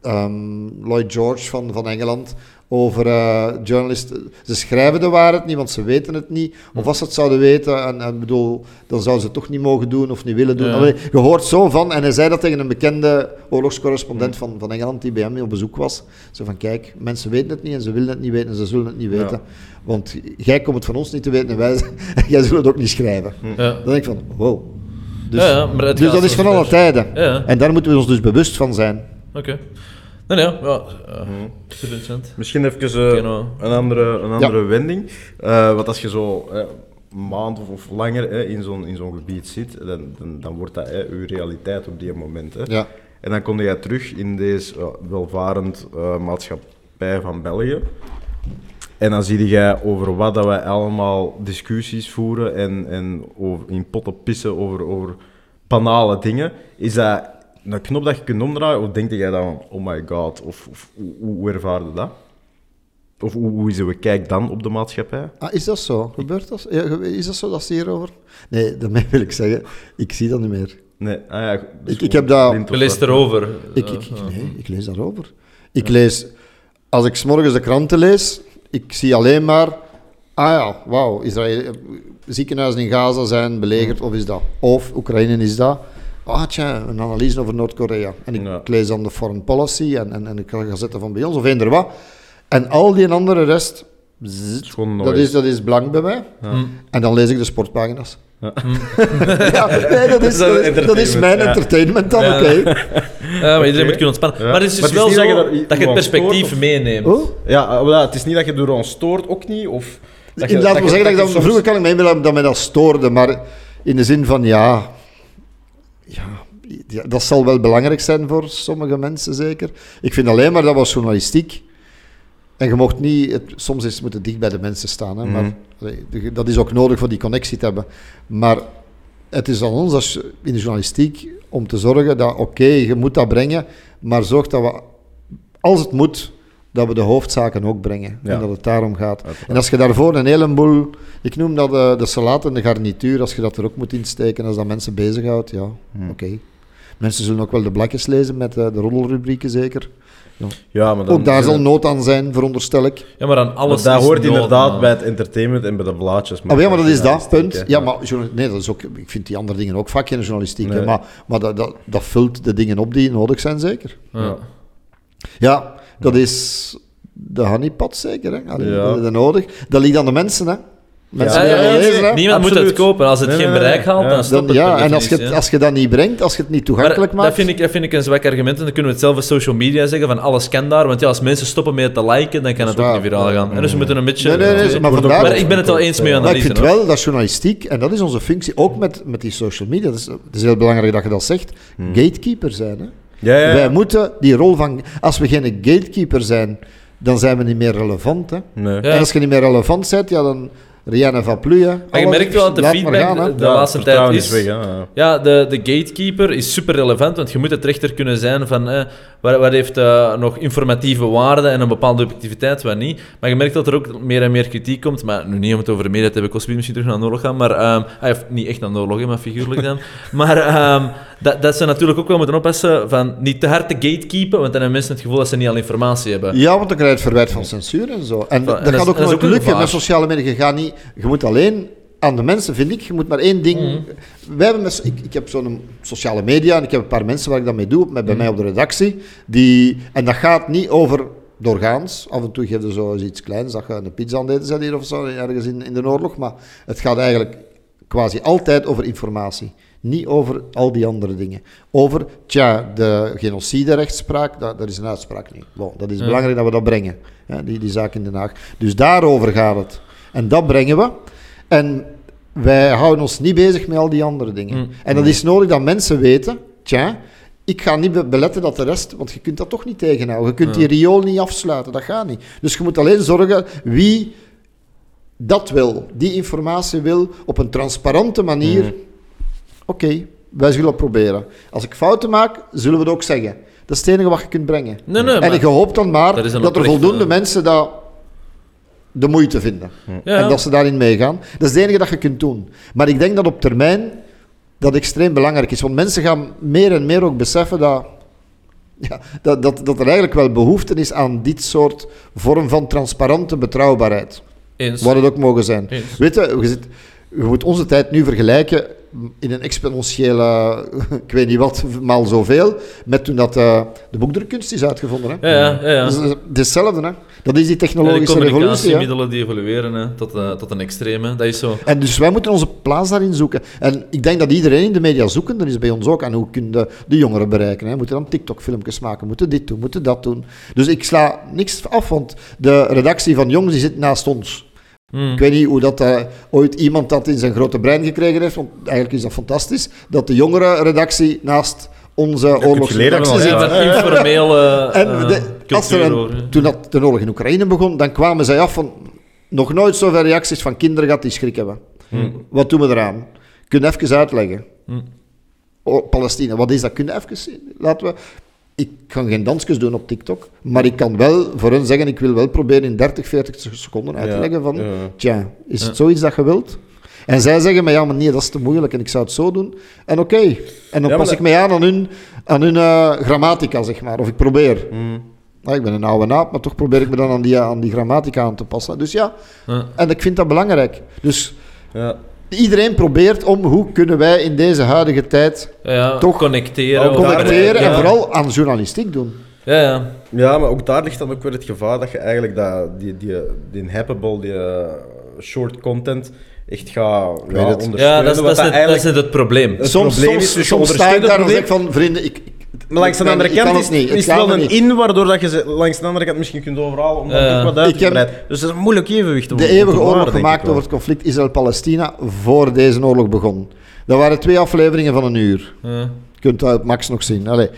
ehm, Lloyd George van, van Engeland. Over eh, journalisten. Ze schrijven de waarheid niet, want ze weten het niet. Of als ze het zouden weten, en, en bedoel, dan zouden ze het toch niet mogen doen of niet willen doen. Ja. Allee, je hoort zo van, en hij zei dat tegen een bekende oorlogscorrespondent van, van Engeland die bij hem op bezoek was. Zo van, kijk, mensen weten het niet en ze willen het niet weten en ze zullen het niet Ja. weten. Want jij komt het van ons niet te weten en wij, [LAUGHS] jij zult het ook niet schrijven. Ja. Dan denk ik van, wow. Dus, ja, ja, maar het dus dat is van alle tijden. Ja, En daar moeten we ons dus bewust van zijn. oké. Nee, nee, ja. interessant. Misschien even eh, nou. een andere, een andere wending. Eh, want als je zo een maand of, of langer in zo'n in zo'n gebied zit, dan, dan, dan wordt dat eh, uw realiteit op die moment. Hè. Ja. En dan kom je terug in deze welvarend eh, maatschappij van België. En dan zie je over wat dat wij allemaal discussies voeren en, en over, in potten pissen over, over banale dingen. Is dat een knop dat je kunt omdraaien? Of denk jij dan, oh my god, of, of hoe, hoe ervaar je dat? Of hoe, hoe is uw kijk dan op de maatschappij? Ah, is dat zo? Gebeurt dat? Ja, is dat zo dat ze hierover? Nee, daarmee wil ik zeggen, ik zie dat niet meer. Nee, ah ja, dus Ik- ik heb dat- Je leest erover. Ik, ik, ik- nee, ik lees daarover. Ik lees, als ik 's morgens de kranten lees, ik zie alleen maar Ah ja, wauw. Israël, ziekenhuizen in Gaza zijn belegerd, of is dat? Of Oekraïne is dat. Ah, tja, een analyse over Noord-Korea. En ik, Ja. lees dan de foreign policy en, en, en ik ga zetten van bij ons, of eender wat. En al die andere rest, dat, is, dat is blank bij mij. Mm. En dan lees ik de sportpagina's. Ja. [LAUGHS] Ja, nee, dat is, dat is, dat is mijn Ja. entertainment dan, Ja. oké. [LAUGHS] Ja, maar iedereen moet kunnen ontspannen. Ja. Maar het is dus Maar het is wel zo dat je dat, het perspectief of- meeneemt. Oh? Ja, eh, wel, het is niet dat je door ons stoort, ook niet. Of dat je, Laten we je- zeggen dat ik je dan, soms- vroeger kan ik me inbeelden dat mij dat stoorde, maar in de zin van ja, ja, ja, dat zal wel belangrijk zijn voor sommige mensen zeker. Ik vind alleen maar dat was journalistiek. En je mocht niet, het, soms is het moeten dicht bij de mensen staan, hè, maar Mhm. de- dat is ook nodig voor die connectie te hebben. Maar het is aan ons als, in de journalistiek om te zorgen dat, oké, je moet dat brengen, maar zorg dat we, als het moet, dat we de hoofdzaken ook brengen. Ja. En dat het daarom gaat. Uiteraard. En als je daarvoor een heleboel, ik noem dat de, de salat en de garnituur, als je dat er ook moet insteken, als dat mensen bezighoudt, ja, Hmm. oké. Mensen zullen ook wel de blakjes lezen met eh, de roddelrubrieken zeker. Ja, maar dan, ook daar zal nood aan zijn, veronderstel ik. Ja, maar dan Maar alles dat hoort nood, inderdaad man. bij het entertainment en bij de blaadjes. Maar ja, maar dat is dat, punt. hè. Ja, maar nee, dat is ook, ik vind die andere dingen ook vaak geen journalistiek. Nee. Maar, maar dat, dat, dat vult de dingen op die nodig zijn, zeker. Ja. Ja, dat is de honeypot zeker. Hè? Allee, Ja. dat is nodig. Dat ligt aan de mensen. Hè? Mensen Ja, ja, dat ja, lezen. Hè? Niemand moet het kopen. Als het Nee, geen nee, bereik haalt, Ja. dan stopt Dan, het. ja, en als je, het, als je dat niet brengt, als je het niet toegankelijk maar maakt. dat vind, ik, dat vind ik een zwak argument en dan kunnen we hetzelfde social media zeggen van alles kan daar, want ja, als mensen stoppen met te liken, dan kan het Dat ook niet viraal gaan. En dus we moeten een beetje... Nee, nee, nee, maar vandaar- Maar ik ben het wel eens met je Maar ik vind wel dat journalistiek, en dat is onze functie, ook met, met die social media, dat is, het is heel belangrijk dat je dat zegt, Hmm. gatekeeper zijn. Hè? Ja, ja, ja. Wij moeten die rol van... Als we geen gatekeeper zijn, dan zijn we niet meer relevant. Hè? Nee. Ja. En als je niet meer relevant bent, ja, dan... Rien ne va plus. Hè. Maar je merkt wel dat de feedback gaan, de Ja, laatste het tijd is... weg. Ja, de, de gatekeeper is super relevant, want je moet het rechter kunnen zijn van eh, wat, wat heeft eh, nog informatieve waarde en een bepaalde objectiviteit, wat niet. Maar je merkt dat er ook meer en meer kritiek komt, maar nu niet om het over de media te hebben, kost misschien terug naar de oorlog gaan, maar ehm, hij heeft niet echt naar de oorlog, maar figuurlijk dan. [LAUGHS] maar ehm, dat, dat ze natuurlijk ook wel moeten oppassen van niet te hard te gatekeepen, want dan hebben mensen het gevoel dat ze niet al informatie hebben. Ja, want dan krijg je het verwijt van censuur en zo. En en dat gaat ook nooit ook lukken met sociale media. Je, gaat niet, je moet alleen aan de mensen, vind ik, je moet maar één ding... Wij hebben met, ik, ik heb zo'n sociale media en ik heb een paar mensen waar ik dat mee doe, met, bij Mhm. mij op de redactie. Die, en dat gaat niet over doorgaans. Af en toe geef je zo iets kleins, dat je een pizza aan het eten hier of zo, ergens in, in de oorlog. Maar het gaat eigenlijk quasi altijd over informatie. Niet over al die andere dingen. Over, tja, de genocide-rechtspraak, dat, dat is een uitspraak niet. Bon, dat is belangrijk dat we dat brengen, hè, die, die zaak in Den Haag. Dus daarover gaat het. En dat brengen we. En wij houden ons niet bezig met al die andere dingen. Mm. En dat is nodig dat mensen weten, tja, ik ga niet be- beletten dat de rest, want je kunt dat toch niet tegenhouden. Je kunt die riool niet afsluiten, dat gaat niet. Dus je moet alleen zorgen wie dat wil, die informatie wil, op een transparante manier. Mhm. Oké, wij zullen het proberen. Als ik fouten maak, zullen we het ook zeggen. Dat is het enige wat je kunt brengen. Nee, nee, en maar- ik hoop dan maar Dat er voldoende mensen dat de moeite vinden. Ja. En dat ze daarin meegaan. Dat is het enige dat je kunt doen. Maar ik denk dat op termijn dat extreem belangrijk is. Want mensen gaan meer en meer ook beseffen dat, ja, dat, dat, dat er eigenlijk wel behoefte is aan dit soort vorm van transparante betrouwbaarheid. Eens. Wat het ook mogen zijn. Eens. Weet je, je, zit, je moet onze tijd nu vergelijken in een exponentiële, [LAUGHS] ik weet niet wat, maal zoveel, met toen dat eh, de boekdrukkunst is uitgevonden. Hè? Ja, ja, ja. Dat is het is hetzelfde. Hè? Dat is die Ja, de technologische revolutie. Hè? communicatiemiddelen die evolueren hè, tot, eh, tot een extreme, dat is zo. En dus wij moeten onze plaats daarin zoeken. En ik denk dat iedereen in de media zoeken, dat is bij ons ook. En hoe kunnen de, de jongeren bereiken? Hè? Moeten dan TikTok-filmpjes maken, moeten dit doen, moeten dat doen. Dus ik sla niks af, want de redactie van Jongs die zit naast ons. Hmm. Ik weet niet hoe dat eh, ooit iemand dat in zijn grote brein gekregen heeft, want eigenlijk is dat fantastisch, dat de jongere redactie naast onze oorlogsredactie zit. Ja, informele En eh, als er een- toen dat de oorlog in Oekraïne begon, dan kwamen zij af van nog nooit zoveel reacties van kinderen gehad die schrik hebben. Wat doen we eraan? Kun je even uitleggen? Hm. Oh, Palestina, wat is dat? Kun je even zien? Laten we... Ik kan geen dansjes doen op TikTok, maar ik kan wel voor hen zeggen, ik wil wel proberen in 30, 40 seconden uit te Ja, leggen van, ja. tja, is Ja. het zoiets dat je wilt? En zij zeggen, maar ja, maar nee, dat is te moeilijk en ik zou het zo doen. En oké, en dan pas dat- ik mij aan aan hun, aan hun eh, grammatica, zeg maar, of ik probeer. Mm. Ah, ik ben een oude naap, maar toch probeer ik me dan aan die, aan die grammatica aan te passen. Dus ja, Ja. en ik vind dat belangrijk. Dus Ja. Iedereen probeert om hoe kunnen wij in deze huidige tijd Ja, Toch connecteren. connecteren ja. en vooral aan journalistiek doen. Ja, ja. Ja, maar ook daar ligt dan ook weer het gevaar dat je eigenlijk dat, die, die, die happable, die eh, short content echt gaat ja, het. ondersteunen. ja dat, is, dat, is net, dat is het probleem. Het soms probleem soms, is, dus soms sta ik daar en het zeg van, vrienden, ik... langs de andere kant is, niet, is het wel een niet. in, waardoor dat je ze langs de andere kant misschien kunt overhalen om dat Ja. ook wat uit Ik te heb breiden. Dus dat is een moeilijk evenwicht om de eeuwige oorlog gemaakt over het conflict Israël-Palestina voor deze oorlog begon. Dat waren twee afleveringen van een uur. Je kunt dat op Max nog zien. Allee,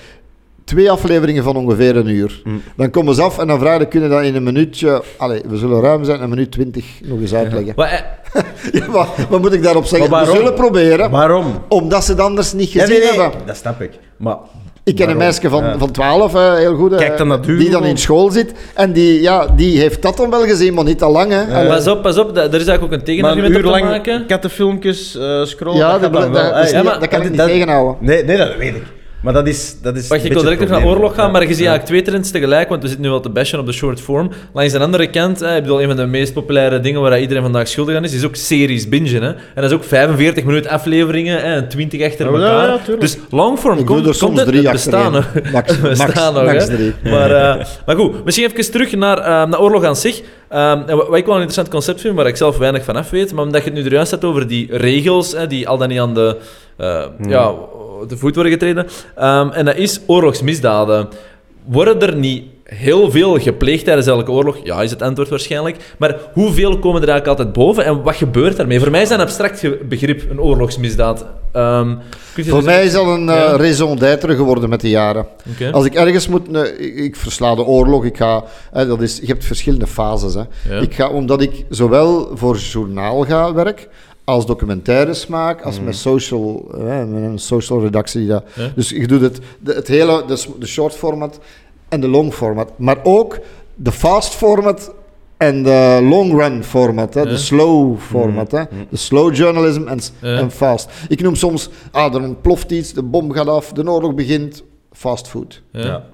twee afleveringen van ongeveer een uur. Mm. Dan komen ze af en dan vragen, kunnen dat in een minuutje... Allee, we zullen ruim zijn, een minuut twintig nog eens uitleggen. Maar, eh, [LAUGHS] Ja, maar wat moet ik daarop zeggen? We zullen proberen, Waarom? omdat ze het anders niet gezien nee, nee, hebben. dat snap ik. Maar Ik ken een meisje van, Ja. van 12, eh, heel goed, eh, Kijk dan naar Duo. die dan in school zit. En die, ja, die heeft dat dan wel gezien, maar niet al lang. Hè. Allee. pas op, pas op. Er is eigenlijk ook een tegenargument op te maken. kattenfilmpjes eh scrollen, ja, dat dat, wel. niet- maar- dat kan ik niet tegenhouden. Nee, nee, dat weet ik. Maar dat is, dat is Wacht, ik wil beetje direct nog naar oorlog gaan, Ja. maar je ziet Ja. eigenlijk twee trends tegelijk, want we zitten nu al te bashen op de short form. Langs de andere kant, hè, ik bedoel, een van de meest populaire dingen waar iedereen vandaag schuldig aan is, is ook series bingen. Hè. En dat is ook 45 minuten afleveringen hè, en 20 achter Ja, ja, elkaar. ja, tuurlijk. dus longform komt, er soms komt drie het bestaan achtereen. nog. Max, [LAUGHS] max, nog, drie. Maar, [LAUGHS] eh, maar goed, misschien even terug naar, eh, naar oorlog aan zich. Ehm, en wat wat ik wel een interessant concept vind, waar ik zelf weinig van af weet, maar omdat je het nu er juist hebt over die regels, hè, die al dan niet aan de, eh, ja, de voet worden getreden. Ehm, en dat is oorlogsmisdaden. Worden er niet heel veel gepleegd tijdens elke oorlog? Ja, is het antwoord waarschijnlijk. Maar hoeveel komen er eigenlijk altijd boven en wat gebeurt daarmee? Voor mij is dat een abstract begrip, een oorlogsmisdaad. Ehm, Voor mij is dat een eh, Ja. raison d'être geworden met de jaren. Als ik ergens moet... eh, ik, ik versla de oorlog, ik ga... hè, dat is, je hebt verschillende fases. Hè. Ja. Ik ga, omdat ik zowel voor journaal ga werk, als documentaires maak, als met social, eh, met een social redactie. Dat. Mm. Dus ik doe het, de, het hele, de, de short format en de long format. Maar ook de fast format en de long run format, hè. Mm. de slow format. Hè, de slow journalism en, fast. Ik noem soms, ah, er ontploft iets, de bom gaat af, de oorlog begint, fast food. Ja. Ja.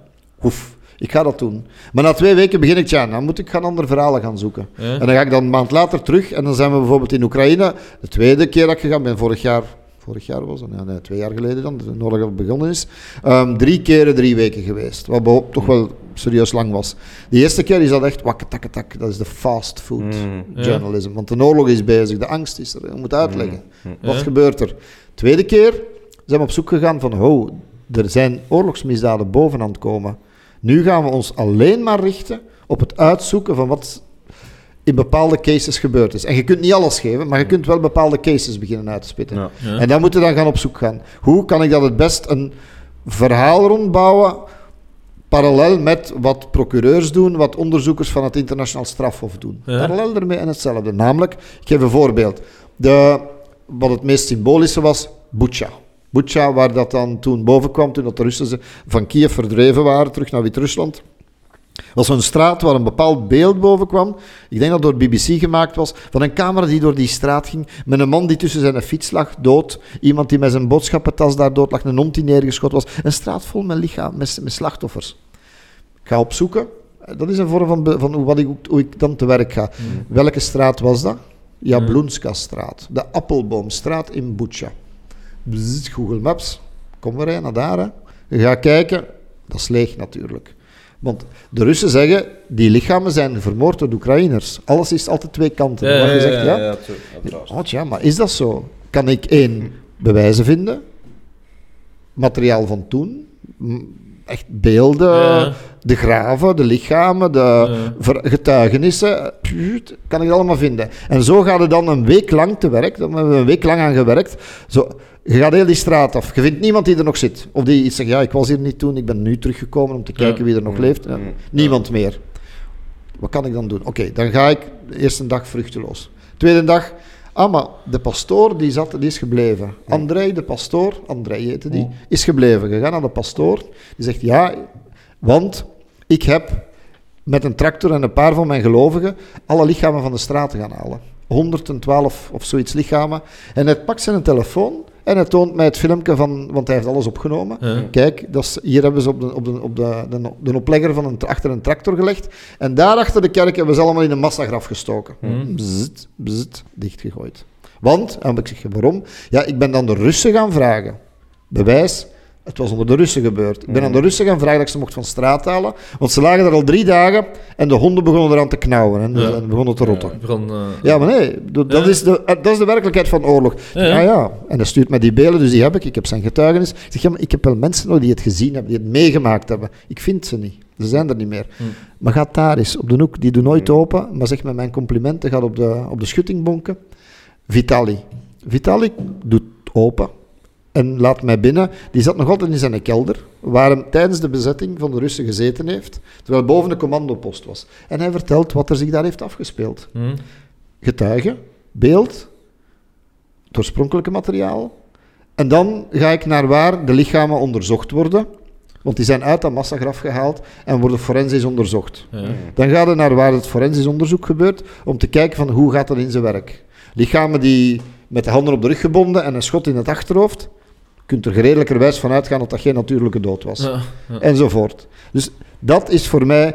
Oef, ik ga dat doen. Maar na twee weken begin ik, ja, dan moet ik gaan andere verhalen gaan zoeken. Ja. En dan ga ik dan een maand later terug en dan zijn we bijvoorbeeld in Oekraïne. De tweede keer dat ik gegaan ben, vorig jaar, vorig jaar was het, ja, nee, twee jaar geleden dan, de oorlog begonnen is. Ehm, drie keren drie weken geweest, wat toch wel serieus lang was. De eerste keer is dat echt wakketakketak, dat is de fast food Mm. Ja. journalism. Want de oorlog is bezig, de angst is er, je moet uitleggen. Wat Ja. gebeurt er? Tweede keer zijn we op zoek gegaan van, oh, er zijn oorlogsmisdaden boven aan het komen. Nu gaan we ons alleen maar richten op het uitzoeken van wat in bepaalde cases gebeurd is. En je kunt niet alles geven, maar je kunt wel bepaalde cases beginnen uit te spitten. Ja. Ja. En dan moeten we dan gaan op zoek gaan. Hoe kan ik dat het best een verhaal rondbouwen, parallel met wat procureurs doen, wat onderzoekers van het internationaal strafhof doen. Ja. Parallel ermee en hetzelfde. Namelijk, ik geef een voorbeeld. De, wat het meest symbolische was, Bucha. Bucha, waar dat dan toen boven kwam, toen dat de Russen van Kiev verdreven waren, terug naar Wit-Rusland. was zo'n straat waar een bepaald beeld boven kwam. Ik denk dat door BBC gemaakt was. Van een camera die door die straat ging. Met een man die tussen zijn fiets lag, dood. Iemand die met zijn boodschappentas daar dood lag. Een hond die neergeschoten was. Een straat vol met lichaam, met, met slachtoffers. Ik ga opzoeken. Dat is een vorm van, van hoe, wat ik, hoe ik dan te werk ga. Welke straat was dat? Jablonska-straat. De Appelboomstraat in Bucha. Google Maps. Kom maar naar daar. Hè. Je gaat kijken. Dat is leeg natuurlijk. Want de Russen zeggen, die lichamen zijn vermoord door de Oekraïners. Alles is altijd twee kanten. Ja, Maar je ja, zegt, ja, ja, uiteraard. Oh, maar is dat zo? Kan ik één bewijzen vinden? Materiaal van toen? Echt beelden, Ja. de graven, de lichamen, de Ja. getuigenissen. Puut, Kan ik dat allemaal vinden. En zo gaat het dan een week lang te werk. Daar hebben we een week lang aan gewerkt. Zo, je gaat heel die straat af. Je vindt niemand die er nog zit. Of die iets zegt, ja, ik was hier niet toen, ik ben nu teruggekomen om te kijken Ja. wie er nog leeft. Ja, niemand meer. Wat kan ik dan doen? Oké, dan ga ik de eerste dag vruchteloos. Tweede dag, ah, maar de pastoor die zat, die is gebleven. André, de pastoor, André heette die, is gebleven. Je gaat naar de pastoor, die zegt ja, want ik heb met een tractor en een paar van mijn gelovigen alle lichamen van de straten gaan halen. 112 of zoiets lichamen. En hij pakt zijn telefoon En hij toont mij het filmpje van, want hij heeft alles opgenomen. Ja. Kijk, dat is, hier hebben ze op de, op de, op de, de, de oplegger van een, achter een tractor gelegd. En daar achter de kerk hebben ze allemaal in een massagraf gestoken. Bzzzt, bzzzt, dichtgegooid. Want, en ik zeg, waarom? Ja, ik ben dan de Russen gaan vragen. Bewijs, het was onder de Russen gebeurd. Ik ben aan de Russen gaan vragen dat ik ze mocht van straat halen. Want ze lagen daar al drie dagen en de honden begonnen eraan te knauwen. En Ja. en begonnen te rotten. Begon, eh, Ja, maar nee, dat, Ja. is de, eh, dat is de werkelijkheid van oorlog. Ja, Ja. En hij stuurt mij die beelden, dus die heb ik. Ik heb zijn getuigenis. Ik zeg, ja, maar ik heb wel mensen nog die het gezien hebben, die het meegemaakt hebben. Ik vind ze niet. Ze zijn er niet meer. Hm. Maar ga daar eens, op de hoek, die doet nooit open. Maar zeg met mijn complimenten, gaat op de, op de schuttingbonken. Vitali. Vitali doet open en laat mij binnen. Die zat nog altijd in zijn kelder, waar hij tijdens de bezetting van de Russen gezeten heeft, terwijl boven de commandopost was. En hij vertelt wat er zich daar heeft afgespeeld hm. getuige, beeld, het oorspronkelijke materiaal. En dan ga ik naar waar de lichamen onderzocht worden. Want die zijn uit dat massagraf gehaald en worden forensisch onderzocht. Ja. Dan gaat het naar waar het forensisch onderzoek gebeurt, om te kijken van hoe gaat dat in zijn werk. Lichamen die met de handen op de rug gebonden en een schot in het achterhoofd, kunt er geredelijkerwijs van uitgaan dat dat geen natuurlijke dood was Ja, ja. enzovoort. Dus dat is voor mij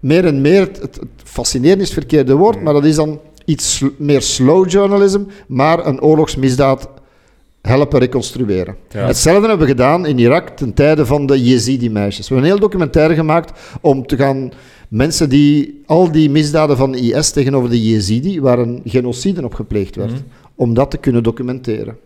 meer en meer, het, het, fascinerend is het verkeerde woord, maar dat is dan iets sl- meer slow journalism, maar een oorlogsmisdaad helpen reconstrueren. Hetzelfde hebben we gedaan in Irak ten tijde van de Yezidi-meisjes. We hebben een heel documentaire gemaakt om te gaan mensen die al die misdaden van IS tegenover de Yezidi, waar een genocide op gepleegd werd, om dat te kunnen documenteren.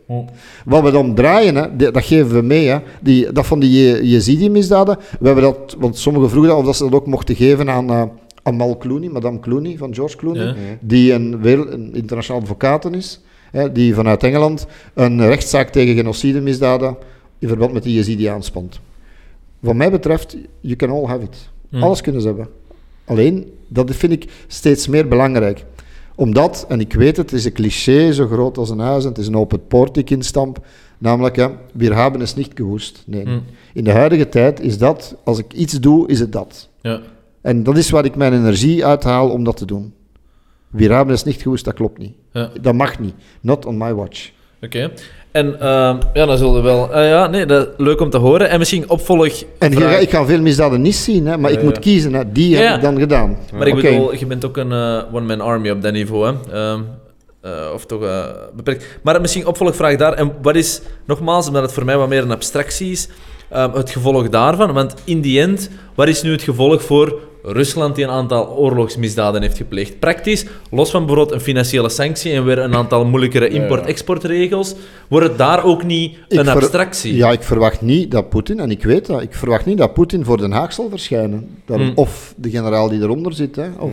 Wat we dan draaien, hè, dat geven we mee, hè, die, dat van die Je- Yezidi-misdaden. We hebben dat, want sommigen vroegen dat of dat ze dat ook mochten geven aan eh, Amal Clooney, Madame Clooney van George Clooney, Ja. die een, wereld, een internationaal advocaat is, hè, die vanuit Engeland een rechtszaak tegen genocidemisdaden in verband met die Yezidi aanspant. Wat mij betreft, you can all have it. Alles kunnen ze hebben. Alleen, dat vind ik steeds meer belangrijk. Omdat, en ik weet het, het is een cliché zo groot als een huis en het is een open poort die ik instamp, namelijk, hè, wir haben es nicht gewusst. Nee. Hm. In de huidige tijd is dat, als ik iets doe, is het dat. Ja. En dat is waar ik mijn energie uithaal om dat te doen. Wir haben es nicht gewusst, dat klopt niet. Ja. Dat mag niet. Not on my watch. Oké. En ehm, ja, dan zullen we wel... eh, ja, nee, dat, leuk om te horen. En misschien opvolg... En ik ga veel misdaden niet zien, hè, maar ik moet kiezen. Hè. Die heb ik dan gedaan. Maar ik bedoel, je bent ook een eh, one-man army op dat niveau, hè. Ehm, eh, of toch eh, beperkt. Maar misschien opvolgvraag daar. En wat is, nogmaals, omdat het voor mij wat meer een abstractie is, ehm, het gevolg daarvan? Want in die end, wat is nu het gevolg voor Rusland die een aantal oorlogsmisdaden heeft gepleegd? Praktisch, los van bijvoorbeeld een financiële sanctie en weer een aantal moeilijkere import-exportregels, wordt het daar ook niet een ver- abstractie? Ja, ik verwacht niet dat Poetin, en ik weet dat, ik verwacht niet dat Poetin voor Den Haag zal verschijnen. Hmm. Of de generaal die eronder zit, hè, of,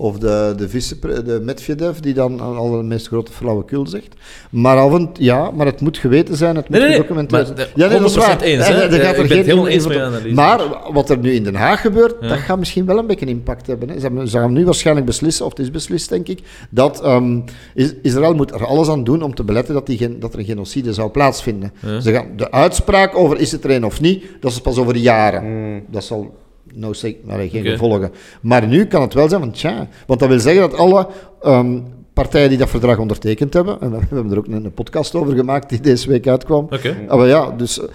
of de, de, vice, de Medvedev die dan al de meest grote flauwekul zegt. Maar, af en, ja, maar het moet geweten zijn, het moet Nee, nee, nee, gedocumenteerd maar zijn. de- Ja, nee, dat is 100% waar. eens, En, hè. Eh, gaat er ik ben het geen helemaal eens met analyse. Maar wat er nu in Den Haag gebeurt, Ja. dat gaat misschien wel een beetje impact hebben. Hè. Ze, gaan nu waarschijnlijk beslissen, of het is beslist denk ik, dat ehm, Is- Israël moet er alles aan doen om te beletten dat, die gen- dat er een genocide zou plaatsvinden. Ja. Ze gaan, de uitspraak over is het er een of niet, dat is pas over jaren. Dat zal no say, nee, geen gevolgen. Maar nu kan het wel zijn van tja, want dat wil zeggen dat alle ehm, partijen die dat verdrag ondertekend hebben, en [LAUGHS] we hebben er ook een, podcast over gemaakt die deze week uitkwam, Oké. Ah, maar ja, dus eh,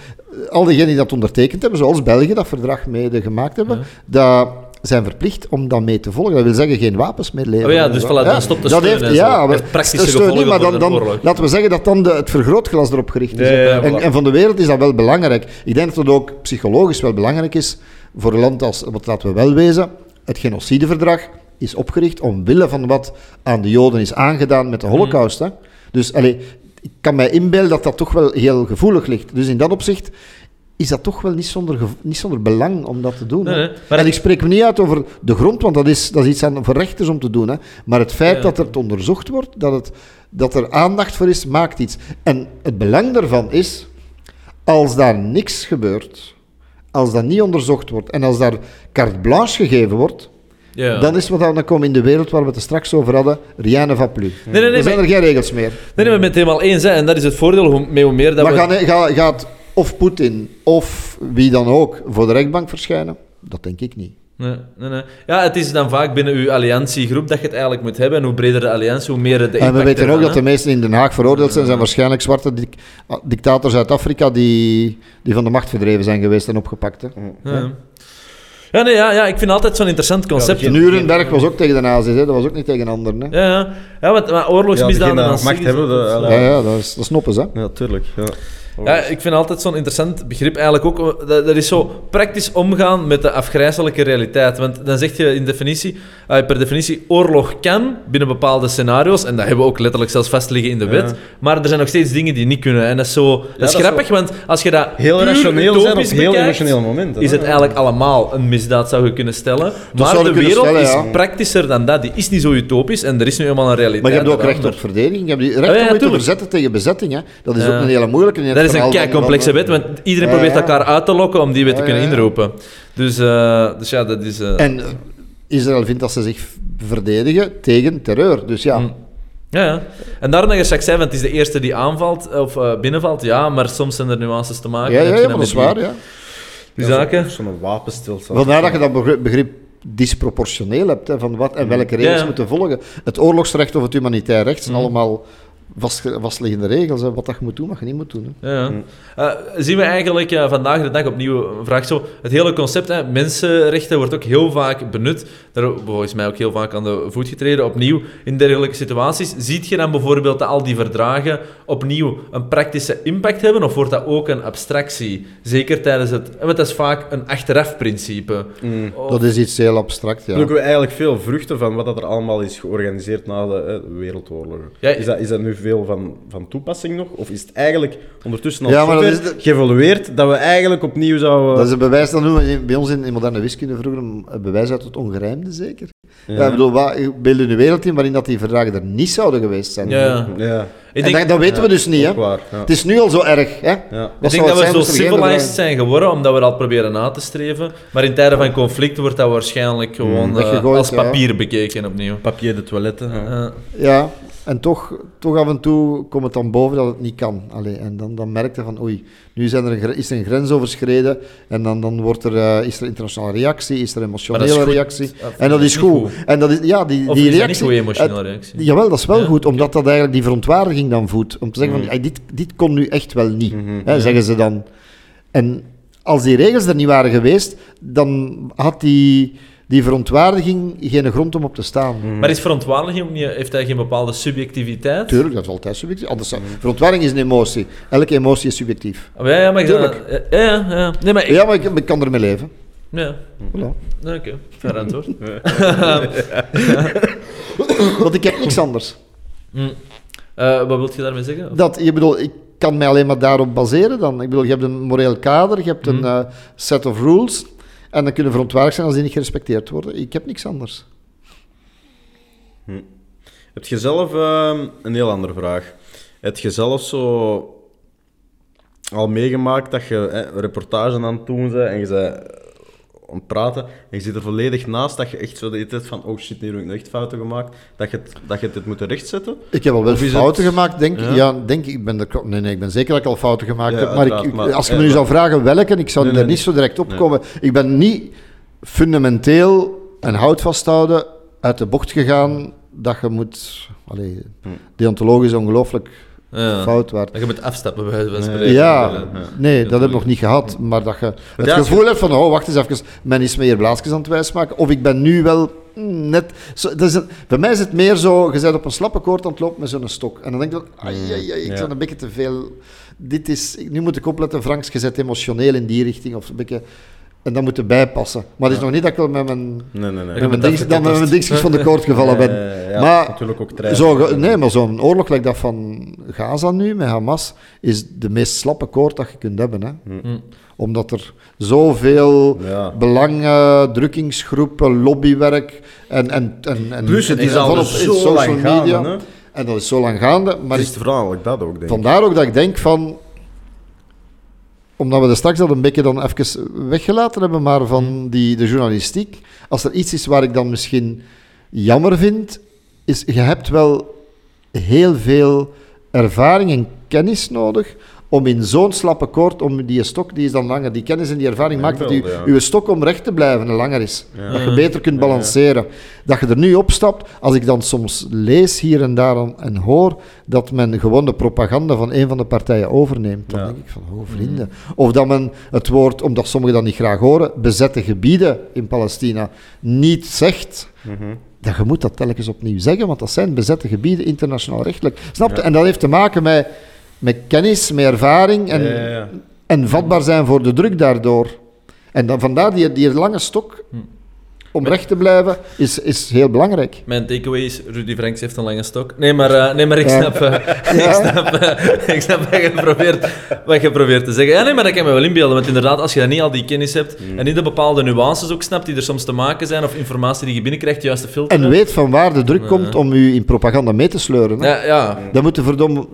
al diegenen die dat ondertekend hebben, zoals België dat verdrag mede gemaakt hebben, dat zijn verplicht om dat mee te volgen. Dat wil zeggen geen wapens meer leveren. Oh ja, dus voilà, dan stopt de dat steun heeft, en zo. ja, Heeft praktische steun niet, gevolgen maar dan, dan, laten we zeggen dat dan de, het vergrootglas erop gericht is. Ja, en, voilà. en van de wereld is dat wel belangrijk. Ik denk dat het ook psychologisch wel belangrijk is voor een land als, wat laten we wel wezen, het genocideverdrag is opgericht omwille van wat aan de Joden is aangedaan met de Mhm. holocaust. Hè. Dus allee, ik kan mij inbeelden dat dat toch wel heel gevoelig ligt. Dus in dat opzicht is dat toch wel niet zonder, niet zonder belang om dat te doen. Nee, hè. nee, maar en ik spreek me niet uit over de grond, want dat is, dat is iets aan, voor rechters om te doen. Hè. Maar het feit Ja. dat het onderzocht wordt, dat, het, dat er aandacht voor is, maakt iets. En het belang daarvan is, als daar niks gebeurt, als dat niet onderzocht wordt en als daar carte blanche gegeven wordt, Ja. dan is wat dan komen in de wereld waar we het er straks over hadden, rien ne va plus. Nee, nee, nee, er zijn maar- er geen regels meer. Nee, nee, we zijn het helemaal eens. Hè. En dat is het voordeel hoe, met hoe meer dat maar we... gaat, gaat of Poetin of wie dan ook voor de rechtbank verschijnen? Dat denk ik niet. Nee, nee, nee. Ja, het is dan vaak binnen uw alliantiegroep dat je het eigenlijk moet hebben. En hoe breder de alliantie, hoe meer de En we weten ook dat de meesten in Den Haag veroordeeld zijn, zijn waarschijnlijk zwarte dik- ah, dictators uit Afrika die, die van de macht verdreven zijn geweest en opgepakt. Hè. Ja. Ja, nee, ja, ja, ik vind altijd zo'n interessant concept. Ja, De Nuremberg was ook tegen de nazi's, hè. dat was ook niet tegen anderen. Hè. Ja, ja. ja want, maar Ja, oorlogsmisdaden... die macht hebben, de- Ja, ja, dat is, dat is hè. Ja, tuurlijk. Ja. Ja, ik vind altijd zo'n interessant begrip eigenlijk ook. eh, Dat, dat is zo praktisch omgaan met de afgrijzelijke realiteit. Want dan zeg je in definitie, eh, per definitie, oorlog kan binnen bepaalde scenario's. En dat hebben we ook letterlijk zelfs vastliggen in de wet. Ja. Maar er zijn nog steeds dingen die niet kunnen. En dat is, zo, dat is grappig, want als je dat Heel rationeel zijn op heel bekijkt, rationeel momenten. Is het eigenlijk allemaal een misdaad, zou je kunnen stellen. maar de wereld stellen, is ja. praktischer dan dat. Die is niet zo utopisch en er is nu helemaal een realiteit. Maar je hebt ook recht op verdediging. Je hebt recht Ah, ja, om je te verzetten tegen bezetting. Hè. Dat is Ja. ook een hele moeilijke. Dat is een kei complexe wet, want iedereen Ja, probeert ja. elkaar uit te lokken om die wet te kunnen ja, ja. inroepen. Dus, eh, dus ja, dat is... eh, En Israël vindt dat ze zich verdedigen tegen terreur. Dus ja, Mm. Ja, ja. En daarom dat je straks zei, want het is de eerste die aanvalt of eh, binnenvalt, ja, maar soms zijn er nuances te maken. ja, ja, ja dat is waar. die- Ja. Die zaken. Zo'n wapenstilstand. Vandaar dat je dat begrip, begrip disproportioneel hebt, hè, van wat en welke regels Mm. Ja. moeten volgen. Het oorlogsrecht of het humanitair recht zijn Mm. allemaal vast, vastliggende regels. Hè, wat dat je moet doen, wat je niet moet doen. Hè. Ja, ja. Mm. Eh, zien we eigenlijk eh, vandaag de dag opnieuw een vraag zo. Het hele concept, hè, mensenrechten, wordt ook heel vaak benut. Daar volgens mij ook heel vaak aan de voet getreden. Opnieuw, in dergelijke situaties. Ziet je dan bijvoorbeeld dat al die verdragen opnieuw een praktische impact hebben? Of wordt dat ook een abstractie? Zeker tijdens het... Want dat is vaak een achteraf-principe. Mm. Of- Dat is iets heel abstract. Ja. Plukken we eigenlijk veel vruchten van wat dat er allemaal is georganiseerd na de eh, wereldoorlogen. Ja, is, dat, is dat nu veel van, van toepassing nog? Of is het eigenlijk ondertussen al Ja, maar dat zover is de- geëvolueerd dat we eigenlijk opnieuw zouden... Dat is een bewijs, dat noemen we bij ons in, in moderne wiskunde vroeger een bewijs uit het ongerijmde, zeker? Ja. ik bedoel, wat, beeld je een wereld in waarin dat die verdragen er niet zouden geweest zijn. Ja. Ja, Ik En denk, dat, dat weten we dus niet, hè? ook waar. Ja. Het is nu al zo erg, hè? Ik denk dat we zijn zo civilized zijn geworden, omdat we dat proberen na te streven. Maar in tijden van conflict wordt dat waarschijnlijk gewoon eh, weggegooid, als ja. papier bekeken opnieuw. Papier de toiletten. ja. En toch, toch af en toe komt het dan boven dat het niet kan. Allee, en dan, dan merk je van, oei, nu zijn er een, is er een grens overschreden en dan, dan wordt er, eh, is er internationale reactie, is er emotionele reactie. Of En dat is goed. En dat is, ja, die, Of die is reactie... goede emotionele reactie? Jawel, dat is wel Ja? goed, omdat dat eigenlijk die verontwaardiging dan voedt. Om te zeggen van, "Ay, dit, dit kon nu echt wel niet, Mhm. hè, zeggen ze dan. En als die regels er niet waren geweest, dan had die, die verontwaardiging geen grond om op te staan. Maar is verontwaardiging ook niet, heeft hij geen bepaalde subjectiviteit? Tuurlijk, dat is altijd subjectief. Anders, verontwaardiging is een emotie. Elke emotie is subjectief. Oh, Ja, ja, maar ik Tuurlijk. ja, ja, ja. Nee, maar ik, Ja, maar ik, ik kan ermee leven. ja. Voilà. Oké, fair antwoord. [LAUGHS] Want ik heb niks anders. Eh, wat wil je daarmee zeggen? Dat, je bedoel, ik kan mij alleen maar daarop baseren dan. Ik bedoel, je hebt een moreel kader, je hebt een Mhm. eh, set of rules. En dan kunnen verontwaardigd zijn als die niet gerespecteerd worden. Ik heb niks anders. Heb je zelf ehm, een heel andere vraag? Heb je zelf zo al meegemaakt dat je een reportage aan het doen en je eh, aan het praten en je zit er volledig naast dat je echt zo de hele tijd van oh shit, hier heb ik nog echt fouten gemaakt, dat je het, dat je hebt moeten rechtzetten? Ik heb al wel fouten het- gemaakt, denk ik. Ja? Ja, denk ik. Ben er, nee, nee, ik ben zeker dat ik al fouten gemaakt Ja, heb. Maar, ik, uiteraard, ik- maar- als je me nu zou vragen welke, ik zou Nee, er nee, niet zo direct op komen. Ik ben niet fundamenteel en hout vasthouden uit de bocht gegaan dat je moet... Allee, Hm. deontologisch ongelooflijk. Fout waard. Dat je moet afstappen, bij wijze van. Ja, Ja. nee, dat heb ik nog niet gehad. Maar dat je het gevoel hebt van, oh, wacht eens even, men is meer blaasjes aan het wijsmaken. Of ik ben nu wel mm, net... Zo, dat is een- bij mij is het meer zo, je bent op een slappe koord aan het lopen met zo'n stok. En dan denk je, ai, ai, ai, ik Ja. ben een beetje te veel... Dit is, nu moet ik opletten, Franks, je bent emotioneel in die richting. Of een beetje, en dat moet erbij passen. Maar het is nog niet dat ik wel met mijn, Nee, nee, nee. met mijn, dan met mijn dingetjes van de koord gevallen ben. Ja, Maar natuurlijk ook trein. Zo, nee, maar zo'n oorlog like dat van Gaza nu, met Hamas, is de meest slappe koord dat je kunt hebben. Hè? Hm. Omdat er zoveel Ja. belangen, drukkingsgroepen, lobbywerk en... en, en, en Plus, het is al zo social lang gaande, media. hè? En dat is zo lang gaande. Maar is het voornamelijk dat ook, denk ik. vandaar ook dat ik denk van... Omdat we er straks dat een beetje dan even weggelaten hebben, maar van die, de journalistiek. Als er iets is waar ik dan misschien jammer vind, is je hebt wel heel veel ervaring en kennis nodig om in zo'n slappe koord, om die stok, die is dan langer, die kennis en die ervaring maakt dat u, ja. uw stok om recht te blijven langer is. Dat je beter kunt balanceren. Dat je er nu op stapt, als ik dan soms lees hier en daar en- hoor dat men gewoon de propaganda van een van de partijen overneemt, dan denk ik van, oh vrienden. Of dat men het woord, omdat sommigen dat niet graag horen, bezette gebieden in Palestina niet zegt. Dat je moet dat telkens opnieuw zeggen, want dat zijn bezette gebieden, internationaal rechtelijk. Snap je? En dat heeft te maken met, met kennis, met ervaring en, Ja, ja, ja. en vatbaar zijn voor de druk daardoor. En dan, vandaar die, die lange stok, om recht te blijven, is, is heel belangrijk. Mijn takeaway is, Rudy Franks heeft een lange stok. Nee, maar, eh, nee, maar ik, snap, eh, [LAUGHS] ik, snap, eh, ik snap wat je, probeert, wat je probeert te zeggen. Ja, nee, maar dat kan me wel inbeelden. Want inderdaad, als je dan niet al die kennis hebt en niet de bepaalde nuances ook snapt die er soms te maken zijn, of informatie die je binnenkrijgt, juist te filteren. En weet van waar de druk komt om u in propaganda mee te sleuren. hè. Ja, ja. Dan moet je verdomme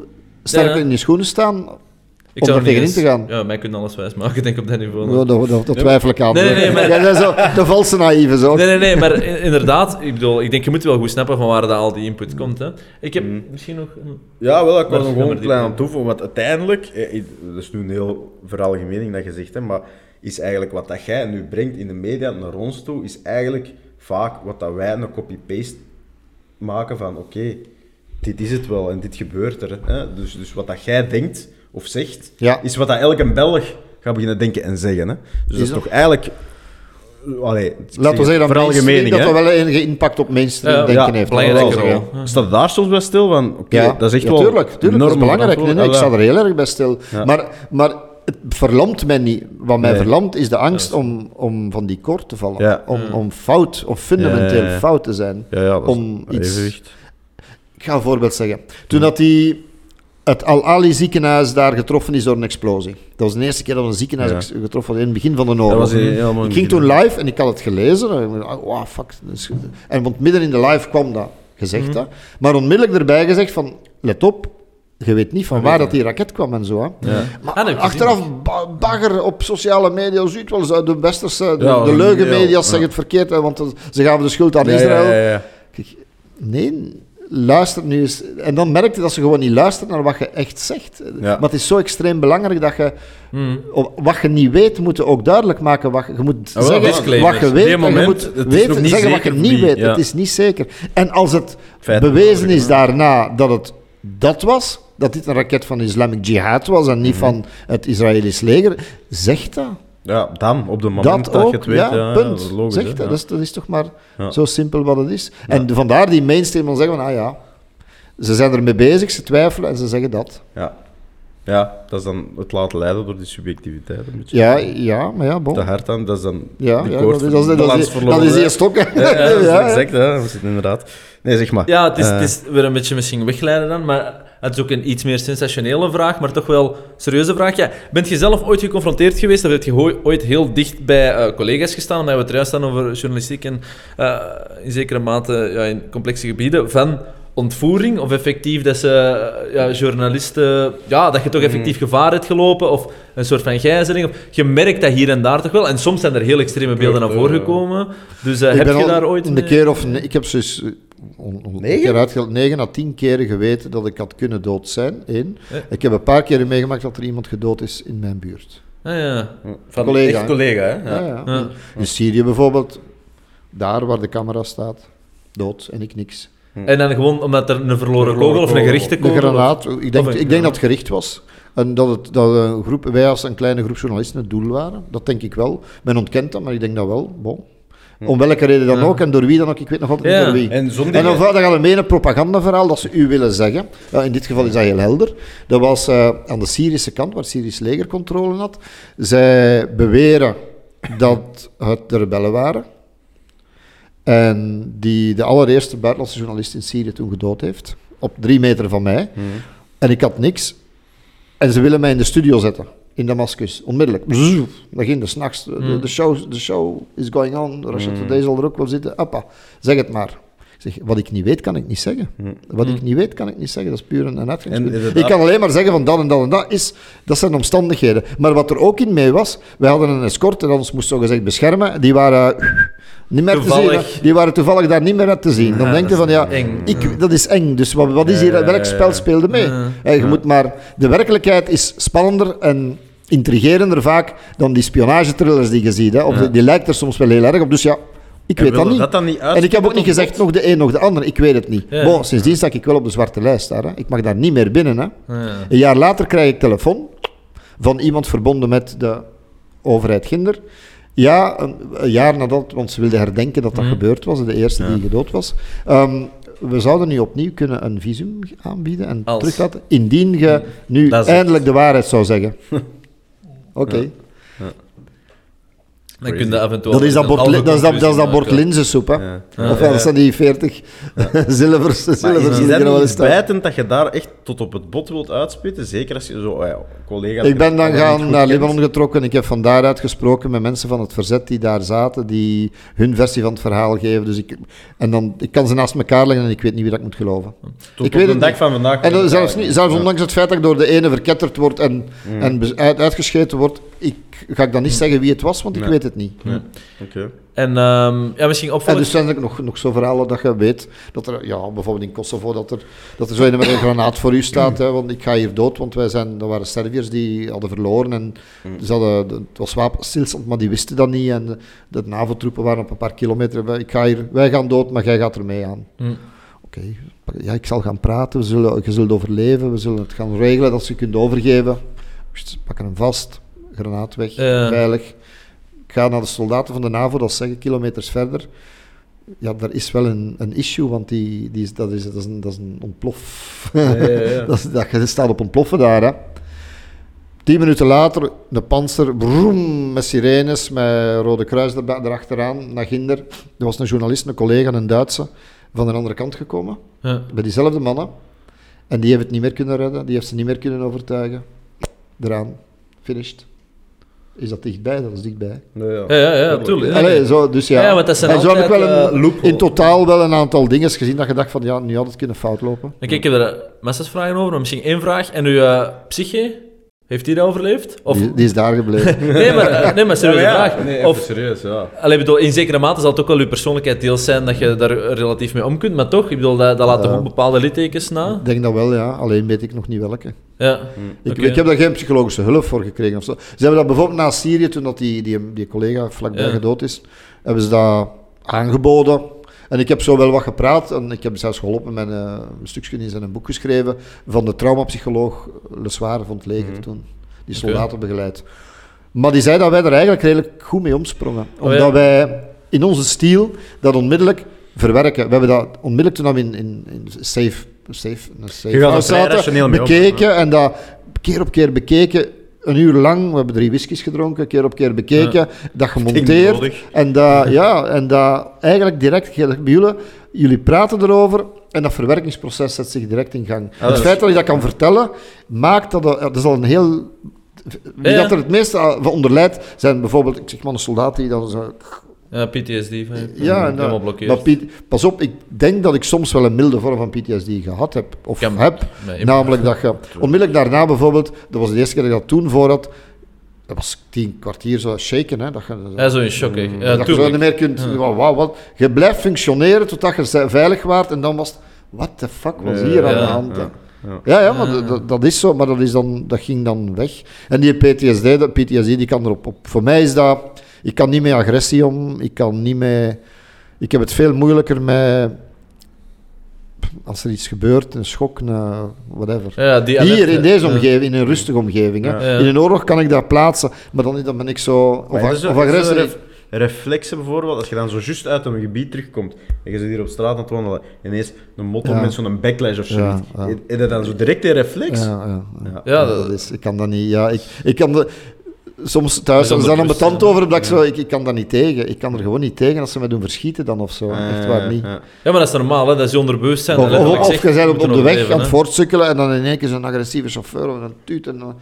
sterk Ja. in je schoenen staan Ik om zou er niet tegenin te gaan. Ja, mij kunnen alles wijs maken, denk ik, op dat niveau. Ja, dat, dat, dat twijfel ik aan. Nee, nee, nee, maar- Jij bent zo, de valse naïeve zo. Nee, nee, nee, maar in- inderdaad, ik bedoel, ik denk je moet wel goed snappen van waar dat al die input komt. Hè. Ik heb misschien nog... een- Ja, wel, ik er ja, gewoon klein aan toevoegen. Want uiteindelijk, eh, dat is nu een heel veralgemening dat je zegt, hè, maar is eigenlijk wat dat jij nu brengt in de media naar ons toe, is eigenlijk vaak wat dat wij een copy-paste maken van oké, dit is het wel en dit gebeurt er. Hè. Dus, dus wat dat jij denkt of zegt, Ja. is wat dat elke Belg gaat beginnen denken en zeggen. Hè. Dus dat is dat? toch eigenlijk... Allee, zeg Laten we zeggen dat, dat wel enige impact op mainstream denken ja, heeft. belangrijke Dat wel. Ja. Staat daar soms bij stil van, oké, Ja, dat is echt ja, wel tuurlijk, tuurlijk, dat is belangrijk. Nee, nee, ik sta er heel erg bij stil. Ja. Maar, maar het verlamt mij niet. Wat mij Nee. verlamt is de angst om, om van die koord te vallen. Ja. Om, om fout of fundamenteel Ja, ja, ja. fout te zijn. Ja, ja, dat is Om een iets- evenwicht. Ik ga een voorbeeld zeggen. Toen dat die, het Al-Ali ziekenhuis daar getroffen is door een explosie. Dat was de eerste keer dat een ziekenhuis Ja. getroffen was in het begin van de Dat oorlog. Ik ging toen live en ik had het gelezen. En, ik dacht, wow, fuck. En want midden in de live kwam dat gezegd. hè. Maar onmiddellijk erbij gezegd van, let op, je weet niet van waar dat die raket kwam en zo. Hè. Ja. Maar Ah, achteraf ba- bagger op sociale media, ziet wel, zo, de westerse, de, Ja, de leugenmedia's ja. zeggen het verkeerd, hè, want ze- gaven de schuld aan Ja, Israël. Ja, ja, ja. Kijk, nee, luister nu eens. En dan merkte dat ze gewoon niet luisteren naar wat je echt zegt. Ja. Maar het is zo extreem belangrijk dat je... Hmm. Wat je niet weet, moet je ook duidelijk maken. Wat je, je moet wel, zeggen wat je weet. die en je moment, moet het is nog weten, niet zeggen wat je niet weet. ja. Het is niet zeker. En als het Feiten bewezen is daarna dat het dat was, dat dit een raket van de Islamic Jihad was en Mhm. niet van het Israëlisch leger, zeg dat. Ja, dan, op het moment Dat dat, ook, je het weet. ja, ja, punt. dat is logisch, zeg hè, dat. is, dat is toch maar zo simpel wat het is. En vandaar die mainstream dan zeggen van, ah ja, ze zijn ermee bezig, ze twijfelen en ze zeggen dat. Ja. Ja, dat is dan het laten leiden door die subjectiviteit. een beetje. Ja, ja, maar ja, bon. Te hard aan, dat is dan Ja, de ja koord dat, is, dat, is, dat, is, verloren, dat is die hè. stok. hè. Ja, ja, [LAUGHS] dat is Ja, ja. exact, hè. dat zit inderdaad. Nee, zeg maar. Ja, het is, Eh, het is weer een beetje misschien wegleiden dan, maar het is ook een iets meer sensationele vraag, maar toch wel serieuze vraag. Ja, bent je zelf ooit geconfronteerd geweest, of heb je ooit heel dicht bij eh, collega's gestaan, omdat we het juist over journalistiek en eh, in zekere mate ja, in complexe gebieden, van ontvoering, of effectief dat ze, eh, ja, journalisten, ja, dat je toch effectief gevaar hebt gelopen, of een soort van gijzeling, of je merkt dat hier en daar toch wel, en soms zijn er heel extreme beelden naar voren gekomen, dus eh, heb je daar ooit een mee- keer of ik heb dus eh, on, on- een Negen? uitgehaald, negen à tien keren geweten dat ik had kunnen dood zijn. Eén. Ja. Ik heb een paar keren meegemaakt dat er iemand gedood is in mijn buurt. Ah, ja. Van collega, Echt hè. collega, hè? Ja. Ja. Ja, Ja. In Syrië bijvoorbeeld, daar waar de camera staat, dood en ik niks. En dan gewoon omdat er een verloren kogel of een gerichte kogel... granaat, ik denk, een ik denk dat het gericht was. En dat, het, dat een groep, wij als een kleine groep journalisten het doel waren. Dat denk ik wel. Men ontkent dat, maar ik denk dat wel. Bon. Om welke reden dan Ja. ook en door wie dan ook, ik weet nog altijd Ja. niet door wie. En zo'n En dan, gaat het een propagandaverhaal dat ze u willen zeggen. Ja, in dit geval is dat heel helder. Dat was eh, aan de Syrische kant, waar het Syrisch leger controle had. Zij beweren dat het de rebellen waren. En die de allereerste buitenlandse journalist in Syrië toen gedood heeft. Op drie meter van mij. En ik had niks. En ze willen mij in de studio zetten. In Damascus. Onmiddellijk. Dat ging de s'nachts. De, Hmm. de, show, de show is going on. Russia Today zal er ook wel zitten. Appa, zeg het maar. Ik zeg, wat ik niet weet, kan ik niet zeggen. Wat ik niet weet, kan ik niet zeggen. Dat is puur een, een uitgangspunt. Ik kan alleen maar zeggen van dat en dat en dat. Is, dat zijn omstandigheden. Maar wat er ook in mee was, wij hadden een escort en ons moest zogezegd beschermen. Die waren niet meer te zien. Die waren toevallig daar niet meer net te zien. Dan Ja, denk je van, ja, eng. ik, dat is eng. Dus wat, wat is hier, welk spel speelde mee? Je moet maar, de werkelijkheid is spannender en intrigerender vaak dan die spionagetrillers die je ziet. Hè. Of die, die lijkt er soms wel heel erg op. Dus ja, ik weet dat niet. dat dan niet en ik heb ook niet gezegd nog de een nog de ander. Ik weet het niet. Ja. Bon, sindsdien sta ik wel op de zwarte lijst daar. Hè. Ik mag daar niet meer binnen. Hè. Ja. Een jaar later krijg ik telefoon van iemand verbonden met de overheid Ginder. Ja, een, een jaar nadat, want ze wilden herdenken dat dat Mhm. gebeurd was, de eerste die gedood was. Ehm, we zouden nu opnieuw kunnen een visum aanbieden en Als. terug laten, indien je nu het. eindelijk de waarheid zou zeggen. [LAUGHS] Oké. Dan kun je af en toe Dat is dat bord, dat is dat, dat, is dat conclusie bord linzensoep, hè. Ja. Ja. Ofwel, dat zijn die 40 [LAUGHS] zilvers, zilvers is die dat niet spijtend dat je daar echt tot op het bot wilt uitspitten? Zeker als je zo, oh ja, collega... Ik ben dan gaan naar. Libanon getrokken. Ik heb van daaruit gesproken met mensen van het verzet die daar zaten, die hun versie van het verhaal geven. Dus ik, en dan, ik kan ze naast elkaar leggen en ik weet niet wie dat ik moet geloven. Tot ik op weet de het dag van vandaag... En zelfs, niet, zelfs Ja. ondanks het feit dat ik door de ene verketterd word en, en bez- uit, uitgescheten word, ik, ga ik dan niet zeggen wie het was, want ik Nee. weet het niet. Oké. En ehm, ja, misschien En opvallend... dus zijn er nog, nog zo verhalen dat je weet dat er, ja, bijvoorbeeld in Kosovo, dat er, dat er zo een met een granaat voor u staat. Hè, want ik ga hier dood, want wij zijn, dat waren Serviërs die hadden verloren. En ze hadden, de- het was wapenstilstand, maar die wisten dat niet. En de, de NAVO-troepen waren op een paar kilometer. Ik ga hier, wij gaan dood, maar jij gaat er mee aan. Hm. Oké, ja, ik zal gaan praten, we zullen, je zult overleven, we zullen het gaan regelen dat ze je kunt overgeven. Pakken hem vast, granaat weg, Ja. veilig. Ik ga naar de soldaten van de NAVO, dat is zeggen kilometers verder. Ja, daar is wel een, een issue, want die, die is, dat, is, dat, is een, dat is een ontplof. Ja, ja, ja. [LAUGHS] dat, is, dat je staat op ontploffen daar. Hè. Tien minuten later, de panzer, broem, met sirenes, met Rode Kruis er, erachteraan, naar Ginder. Er was een journalist, een collega, een Duitse, van de andere kant gekomen Ja. bij diezelfde mannen. En die heeft het niet meer kunnen redden, die heeft ze niet meer kunnen overtuigen. Eraan, finished. Is dat dichtbij? Dat is dichtbij. Ja, ja. Ja, ja, ja, tuurlijk. Ja, Allee, zo, dus ja. Ja, want dat zijn en zo heb ik wel een, loopholes. in totaal wel een aantal dingen gezien dat je dacht van ja, nu had het kunnen fout lopen. Dan kijk, ik heb er massa's vragen over, maar misschien één vraag. En uw eh, psyche, heeft die dat overleefd? Of... Die, die is daar gebleven. [LAUGHS] Nee, maar, [LAUGHS] nee, maar serieuze Ja, ja. vraag. Nee, of, serieus, ja. allee, bedoel, in zekere mate zal het ook wel uw persoonlijkheid deels zijn dat je daar relatief mee om kunt, maar toch, ik bedoel, dat, dat laat toch ook bepaalde littekens na? Ik denk dat wel, ja. Alleen weet ik nog niet welke. Ja. Ik, ik heb daar geen psychologische hulp voor gekregen. Of zo. Ze hebben dat bijvoorbeeld na Syrië, toen dat die, die, die collega vlakbij Ja. gedood is, hebben ze dat aangeboden. En ik heb zo wel wat gepraat en ik heb zelfs geholpen met eh, een stukje in zijn boek geschreven van de traumapsycholoog Le Soir van het leger Mhm. toen, die soldaten begeleid. Maar die zei dat wij er eigenlijk redelijk goed mee omsprongen. Oh, Omdat ja? wij in onze stijl dat onmiddellijk verwerken. We hebben dat onmiddellijk toen we in, in, in safe, safe, safe zaten, bekeken en dat keer op keer bekeken. Een uur lang, we hebben drie whiskies gedronken, keer op keer bekeken, dat gemonteerd. En dat, [LAUGHS] ja, en dat eigenlijk direct, bij jullie, jullie praten erover en dat verwerkingsproces zet zich direct in gang. dat het feit dat je dat kan vertellen, maakt dat, dat is al een heel... Wie dat er het meeste aan- van onderlijdt, zijn bijvoorbeeld, ik zeg maar een soldaat die dan zo... Ja, PTSD. van- Ja, blokkeerd. maar Piet, pas op, ik denk dat ik soms wel een milde vorm van PTSD gehad heb, of heb. Nee, Namelijk dat je [LAUGHS] onmiddellijk daarna bijvoorbeeld, dat was de eerste keer dat ik dat toen voor had, dat was tien kwartier zo shaken, hè, dat je, Ja, zo in shock, hè. Ja, dat je zo niet meer kunt, Ja. wauw, wauw, wat. Je blijft functioneren totdat je veilig waart en dan was het, what the fuck was hier aan Ja, de hand? ja, Ja, ja. ja, maar dat is zo, maar dat, is dan, dat ging dan weg. En die PTSD, dat PTSD die kan erop op. Voor mij is dat, ik kan niet met agressie om, ik kan niet met, ik heb het veel moeilijker met, als er iets gebeurt, een schok, een whatever. Ja, die Hier, in deze ja. omgeving, in een rustige omgeving. Hè. In een oorlog kan ik dat plaatsen, maar dan, dan ben ik zo... Of, is is agressie... ref- reflexen bijvoorbeeld, als je dan zo juist uit een gebied terugkomt en je zit hier op straat aan het wandelen, ineens een motto Ja. met zo'n backlash of Ja, zoiets. ja. Heb je dat dan zo direct een reflex? Ja, ja, ja. Ja. Ja, dat, dat- is, ik kan dat niet. Ja, ik, ik kan de, soms thuis zijn ze dan ambetant over, omdat ik, zo, ik, ik kan dat niet tegen. Ik kan er gewoon niet tegen als ze me doen verschieten dan of zo. Echt waar niet. Ja. Ja, maar dat is normaal, hè. dat is je onderbewustzijn. Of, of, je bent op, de weg aan het voortsukkelen en dan in één keer zo'n agressieve chauffeur of een tuut en dan...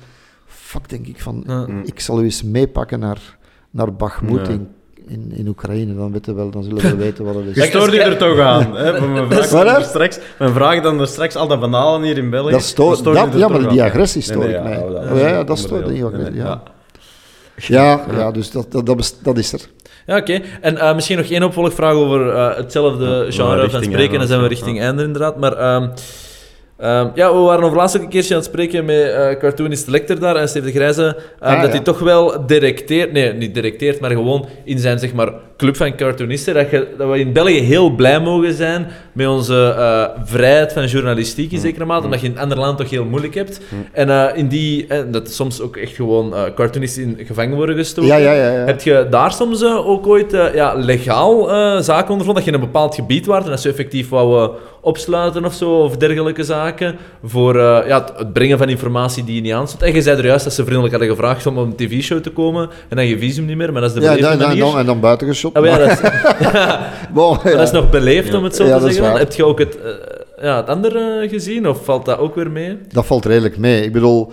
Fuck, denk ik van... Ja. Ik zal u eens meepakken naar, naar Bakhmut Ja. in, in, in Oekraïne. Dan, weten we wel, dan zullen we [LAUGHS] weten wat het Je is. Stoort je is- er toch aan. [LAUGHS] Hè? Mijn vraag dan straks, mijn vraag dan er straks al dat banalen hier in België. Dat stoort, je dat, ja, maar die agressie stoort nee, mij. ja, Ja, dat stoort niet. Nee, nee, ja. Ja. Ja, dus dat, dat, dat, dat is er. Ja, oké. En eh, misschien nog één opvolgvraag over eh, hetzelfde genre van spreken. Dan zijn we ja. richting einde inderdaad. Maar ehm, ehm, ja, we waren over laatst ook een keertje aan het spreken met eh, cartoonist Lecter daar en Steve de Grijze. eh, Ah, dat ja. hij toch wel directeert, nee, niet directeert, maar gewoon in zijn zeg maar, club van cartoonisten. Dat, je, dat we in België heel blij mogen zijn met onze eh, vrijheid van journalistiek in zekere mate, omdat je in een ander land toch heel moeilijk hebt. En eh, in die, dat soms ook echt gewoon cartoonisten in gevangen worden gestoken. Ja, ja. Heb je daar soms ook ooit ja, legaal zaken ondervonden? Dat je in een bepaald gebied waart en dat ze effectief wouden opsluiten of zo, of dergelijke zaken, voor eh, ja, het- het brengen van informatie die je niet aanstond. En je zei er juist dat ze vriendelijk hadden gevraagd om op een tv-show te komen en dan je visum niet meer, maar dat is de Ja, beleefde dan, dan, manier. dan, en dan buiten geschot. Ah, ja, dat, is, [LAUGHS] ja. dat is nog beleefd om het zo te zeggen. Heb je ook het, eh, ja, het andere eh, gezien, of valt dat ook weer mee? Dat valt redelijk mee. Ik bedoel,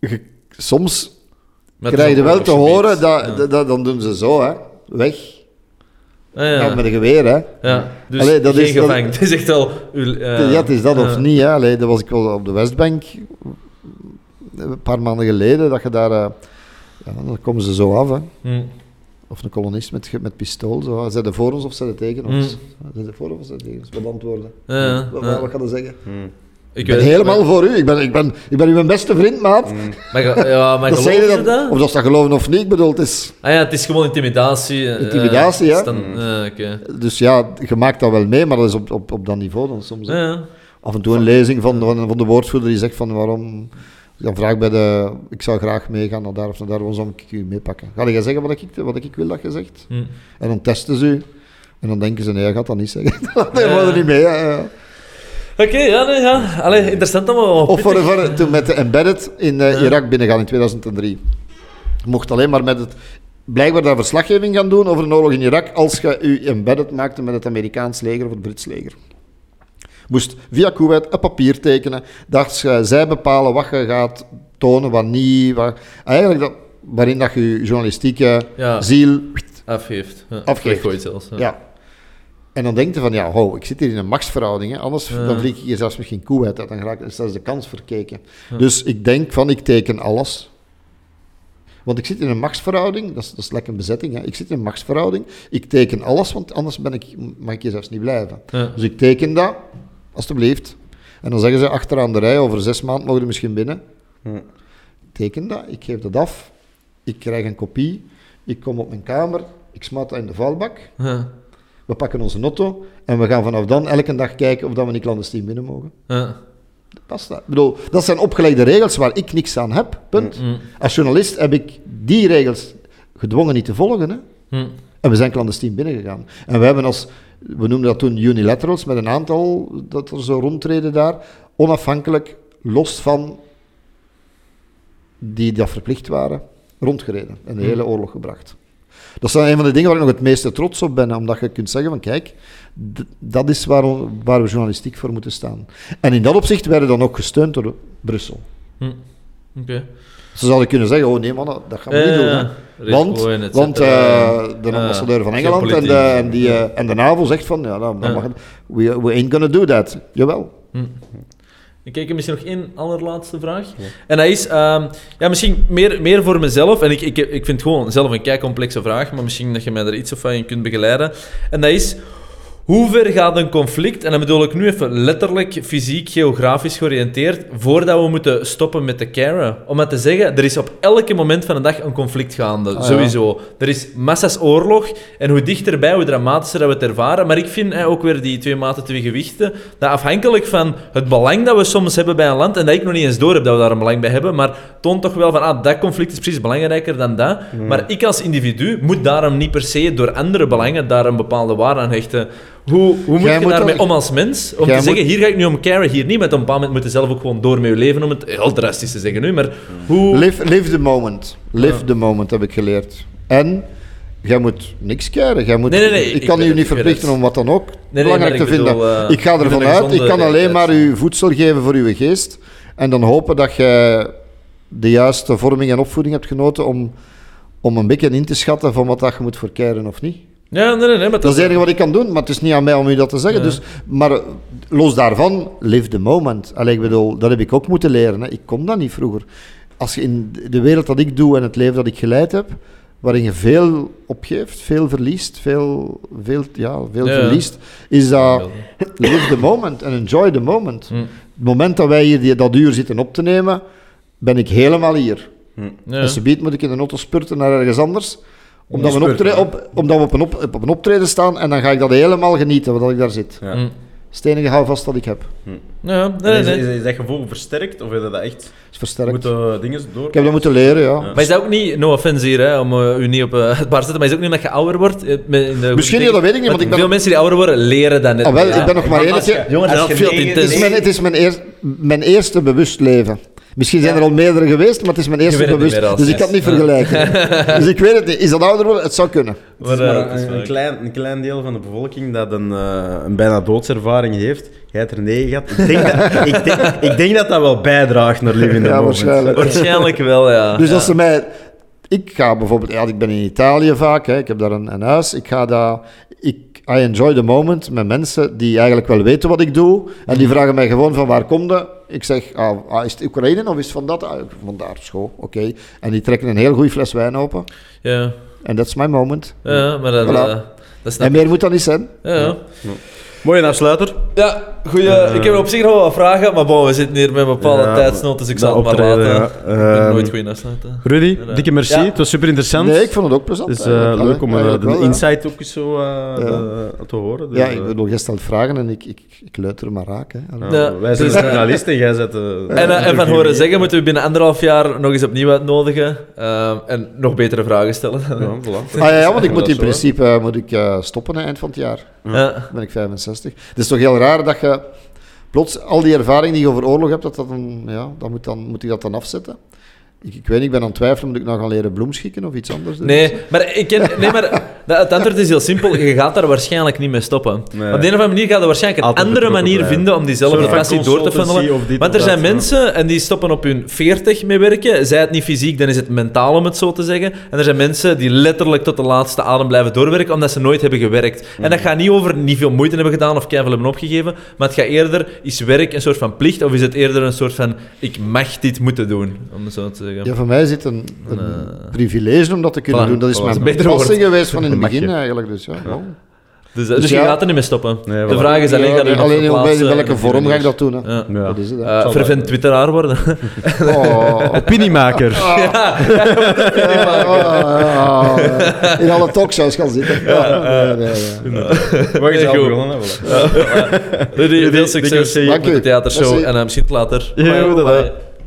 je- soms krijg je wel te horen, dat, dat- dan doen ze zo, hè. Weg. Ah, ja. Met een geweer, hè. Ja, dus Allee, dat geen is- dat-. [LAUGHS] Het is echt al... uw, eh, ja, het is dat of eh, niet, hè. Allee, dat was ik wel op de Westbank een paar maanden geleden, dat je daar... eh, ja, dan komen ze zo af, hè. hm. Of een kolonist met, met pistool. Zo. Zijn ze voor ons of zijn ze tegen ons? Mm. Zijn ze voor ons of zijn ze tegen ons? Wat antwoorden? Ja, Wat, ja. wat ga je zeggen? Ik Ik ben helemaal voor u. Ik ben, ik, ben, ik ben uw beste vriend, maat. Maar, ge- ja, maar Dat geloof je dan, dat? Of dat ze dat geloven of niet, ik bedoel, het is... Ah ja, het is gewoon intimidatie. eh, Intimidatie, eh, hè? stan- eh. Dus ja, je maakt dat wel mee, maar dat is op, op, op dat niveau dan soms. Ja, ja. Af en toe een lezing van, van, van de woordvoerder die zegt van waarom... Dan vraag ik bij de... Ik zou graag meegaan naar daar of naar daar, waarom zou ik u meepakken? Ga jij zeggen wat ik, wat ik wil dat je zegt? Hm. En dan testen ze u. En dan denken ze, nee, hij gaat dat niet zeggen. nee, [LAUGHS] Ja. er niet mee. ja, ja. Oké, ja, nee, ja. Allee, interessant allemaal. Of voor, voor, toen met de Embedded in eh, Irak binnengaan in 2003. Je mocht alleen maar met het... Blijkbaar daar verslaggeving gaan doen over een oorlog in Irak als je je embedded maakte met het Amerikaans leger of het Brits leger. Moest via Kuwait een papier tekenen, dat je- zij bepalen wat je gaat tonen, wat niet. Wat, eigenlijk dat, waarin dat je je journalistieke Ja. ziel... Afgeeft. Ja, Afgeeft. zelfs. Ja. Ja. En dan denk je van, ja, ho, ik zit hier in een machtsverhouding. Hè. Anders Ja. dan vlieg ik hier zelfs misschien Kuwait uit. Dan ga ik, is de kans verkeken. Dus ik denk van, ik teken alles. Want ik zit in een machtsverhouding, dat is, dat is lekker een bezetting. Hè. Ik zit in een machtsverhouding, ik teken alles, want anders ben ik, mag ik hier zelfs niet blijven. Ja. Dus ik teken dat, alstublieft. En dan zeggen ze achteraan de rij, over zes maanden mogen er misschien binnen. Hm. Ik teken dat, ik geef dat af, ik krijg een kopie, ik kom op mijn kamer, ik smaat dat in de vuilbak. We pakken onze notto en we gaan vanaf dan elke dag kijken of dat we niet clandestien binnen mogen. Ja. Dat. Ik bedoel, dat zijn opgelegde regels waar ik niks aan heb. Punt. Hm. Als journalist heb ik die regels gedwongen niet te volgen. Hè? Hm. En we zijn clandestien binnengegaan. En we hebben als, we noemden dat toen unilaterals, met een aantal dat er zo rondtreden daar, onafhankelijk, los van die dat verplicht waren, rondgereden en de hele oorlog gebracht. Dat zijn een van de dingen waar ik nog het meeste trots op ben, omdat je kunt zeggen van kijk, dat is waar, waar we journalistiek voor moeten staan. En in dat opzicht werden we dan ook gesteund door Brussel. Hm. Oké. Ze zouden kunnen zeggen, oh nee mannen, dat gaan we niet Ja, doen. Hè. Want, want eh, de ambassadeur van Engeland en de, en, die, eh, en de NAVO zegt van, ja, dan, dan Ja. mag we, we ain't gonna do that. Jawel. Hm. Ik kijk misschien nog één allerlaatste vraag. En dat is, ehm, ja, misschien meer, meer voor mezelf. En ik, ik, ik vind het gewoon zelf een kei complexe vraag, maar misschien dat je mij er iets of van kunt begeleiden. En dat is, hoe ver gaat een conflict, en dan bedoel ik nu even letterlijk, fysiek, geografisch georiënteerd, voordat we moeten stoppen met te caren? Om maar te zeggen, er is op elke moment van de dag een conflict gaande, ja. sowieso. Er is massa's oorlog, en hoe dichterbij, hoe dramatischer dat we het ervaren. Maar ik vind ook weer die twee maten, twee gewichten, dat afhankelijk van het belang dat we soms hebben bij een land, en dat ik nog niet eens door heb dat we daar een belang bij hebben, maar toont toch wel van, ah, dat conflict is precies belangrijker dan dat. Maar ik als individu moet daarom niet per se door andere belangen daar een bepaalde waarde aan hechten. Hoe, hoe moet Jij je moet daarmee om als mens? Om Jij te moet- zeggen, hier ga ik nu om caren, hier niet. Op een bepaald moment moet je zelf ook gewoon door met je leven, om het heel drastisch te zeggen nu. Maar hoe... Live, live the moment. Live the moment, heb ik geleerd. En jij moet niks keren. Jij moet, Nee, nee, nee, ik, kan u niet verplichten om wat dan ook belangrijk te vinden. bedoel, eh, ik ga ervan uit, ik kan alleen maar u voedsel geven voor uw geest. En dan hopen dat je de juiste vorming en opvoeding hebt genoten om, om een beetje in te schatten van wat dat je moet verkeren of niet. Ja, nee, nee, nee. Maar Dat is het enige wat ik kan doen, maar het is niet aan mij om u dat te zeggen. Ja. Dus, maar eh, los daarvan, live the moment. Allee, ik bedoel, dat heb ik ook moeten leren. Hè. Ik kon dat niet vroeger. als je in de wereld dat ik doe en het leven dat ik geleid heb, waarin je veel opgeeft, veel verliest, veel, veel, ja, veel Ja. verliest, is dat [COUGHS] live the moment and enjoy the moment. Hm. Het moment dat wij hier die, dat uur zitten op te nemen, ben ik helemaal hier. Ja. En subiet moet ik in de auto spurten naar ergens anders, omdat, we, een spurten, optre- op, omdat we op een, op, op een optreden staan en dan ga ik dat helemaal genieten, wat ik daar zit. Ja. Hm. Het is het enige houvast dat ik heb. Ja, nee, is, nee. is, is dat gevoel versterkt of heb je dat echt is versterkt. moeten dingen door? Ik heb dat moeten leren, ja. Maar is dat ook niet, no offense hier, hè, om eh, u niet op eh, het bar te zetten, maar is het ook niet omdat je ouder wordt? Eh, de- Misschien niet, dat weet ik niet, want ik ben- Veel mensen die ouder worden, leren dat net Ah, wel, ik ben nog maar één keer... Jongens, dat is veel Het is, mijn, het is mijn, eer- mijn eerste bewust leven. Misschien zijn er al meerdere geweest, maar het is mijn eerste bewust. Dus ik kan het niet vergelijken. [LAUGHS] dus ik weet het niet. Is dat ouder worden? Het zou kunnen. Het is Maar, eh, een, klein, een klein deel van de bevolking dat een, eh, een bijna doodservaring heeft. Jij hebt er negen gehad. Ik denk, dat, [LAUGHS] ik, denk, ik denk dat dat wel bijdraagt naar living the Ja, moment. waarschijnlijk. Waarschijnlijk wel, ja. Dus ja. als ze mij... Ik ga bijvoorbeeld... Ja, ik ben in Italië vaak. Hè, ik heb daar een, een huis. Ik ga daar... Ik, I enjoy the moment met mensen die eigenlijk wel weten wat ik doe. En Mhm. die vragen mij gewoon van waar kom je? Ik zeg, ah, ah, is het Oekraïne of is het van dat? Ah, van daar, school. Oké. En die trekken een heel goede fles wijn open. Ja, En that's my moment. ja maar dat, Voilà. eh, dat En meer moet dat niet zijn. Ja, ja. Mooie afsluiter. Ja, goeie. ik heb op zich nog wel wat vragen, maar bon, we zitten hier met een bepaalde Ja, tijdsnood, dus ik zal het maar laten. ja. Ik ben Ehm, nooit goed in afsluiten. Rudy, Ja. dikke merci. Ja. Het was super interessant. Nee, ik vond het ook plezant. Het is eh, eigenlijk. leuk om eh, de wel, ja. insight ook eens zo eh, Ja. eh, te horen. Dus, Ja, eh, ik bedoel, jij stelt vragen en ik, ik, ik maar raak. Hè. Ja, wij zijn dus, eh, journalisten en jij zet... eh, En, eh, en van horen zeggen moeten we binnen anderhalf jaar nog eens opnieuw uitnodigen ehm, en nog betere vragen stellen. Ja. Ah, ja, ja, want ik moet in principe eh, moet ik, eh, stoppen eind van het jaar. Ja. Dan ben ik 65. Het is toch heel raar dat je plots al die ervaring die je over oorlog hebt, dat dat dan, ja, moet, dan, moet ik dat dan afzetten. Ik, ik weet niet, ik ben aan het twijfelen, moet ik nou gaan leren bloemschikken of iets anders doen? Nee, maar, ik ken, nee, maar dat- het antwoord is heel simpel. Je gaat daar waarschijnlijk niet mee stoppen. Nee. Op de een of andere manier ga je waarschijnlijk een Altijd andere manier blijven. vinden om diezelfde passie door te funnelen. Want er zijn dat, ja. mensen en die stoppen op hun 40 mee werken. Zij het niet fysiek, dan is het mentaal om het zo te zeggen. En er zijn mensen die letterlijk tot de laatste adem blijven doorwerken omdat ze nooit hebben gewerkt. En dat gaat niet over niet veel moeite hebben gedaan of keihard hebben opgegeven. Maar het gaat eerder, is werk een soort van plicht of is het eerder een soort van ik mag dit moeten doen, om het zo te zeggen. Ja, voor mij is het een, een Eh. privilege om dat te kunnen Voilà, doen. Dat is voilà, mijn passie geweest van in het begin eigenlijk. Dus, ja. Dus, eh, dus ja. je gaat er niet mee stoppen. Nee, de vraag is alleen, Ja, alleen in welke vorm ga ik dat doen? Hè? Ja. Ja. Dat is het. hè. Fervent twitteraar worden. Oh. [LAUGHS] Opiniemaker. [LAUGHS] Ja, oh. In alle talkshows gaan zitten. Ja, nee, nee, nee. Mag je Goed. begonnen, hè, voilà. Veel succes met de theatershow en eh, misschien later. Ja,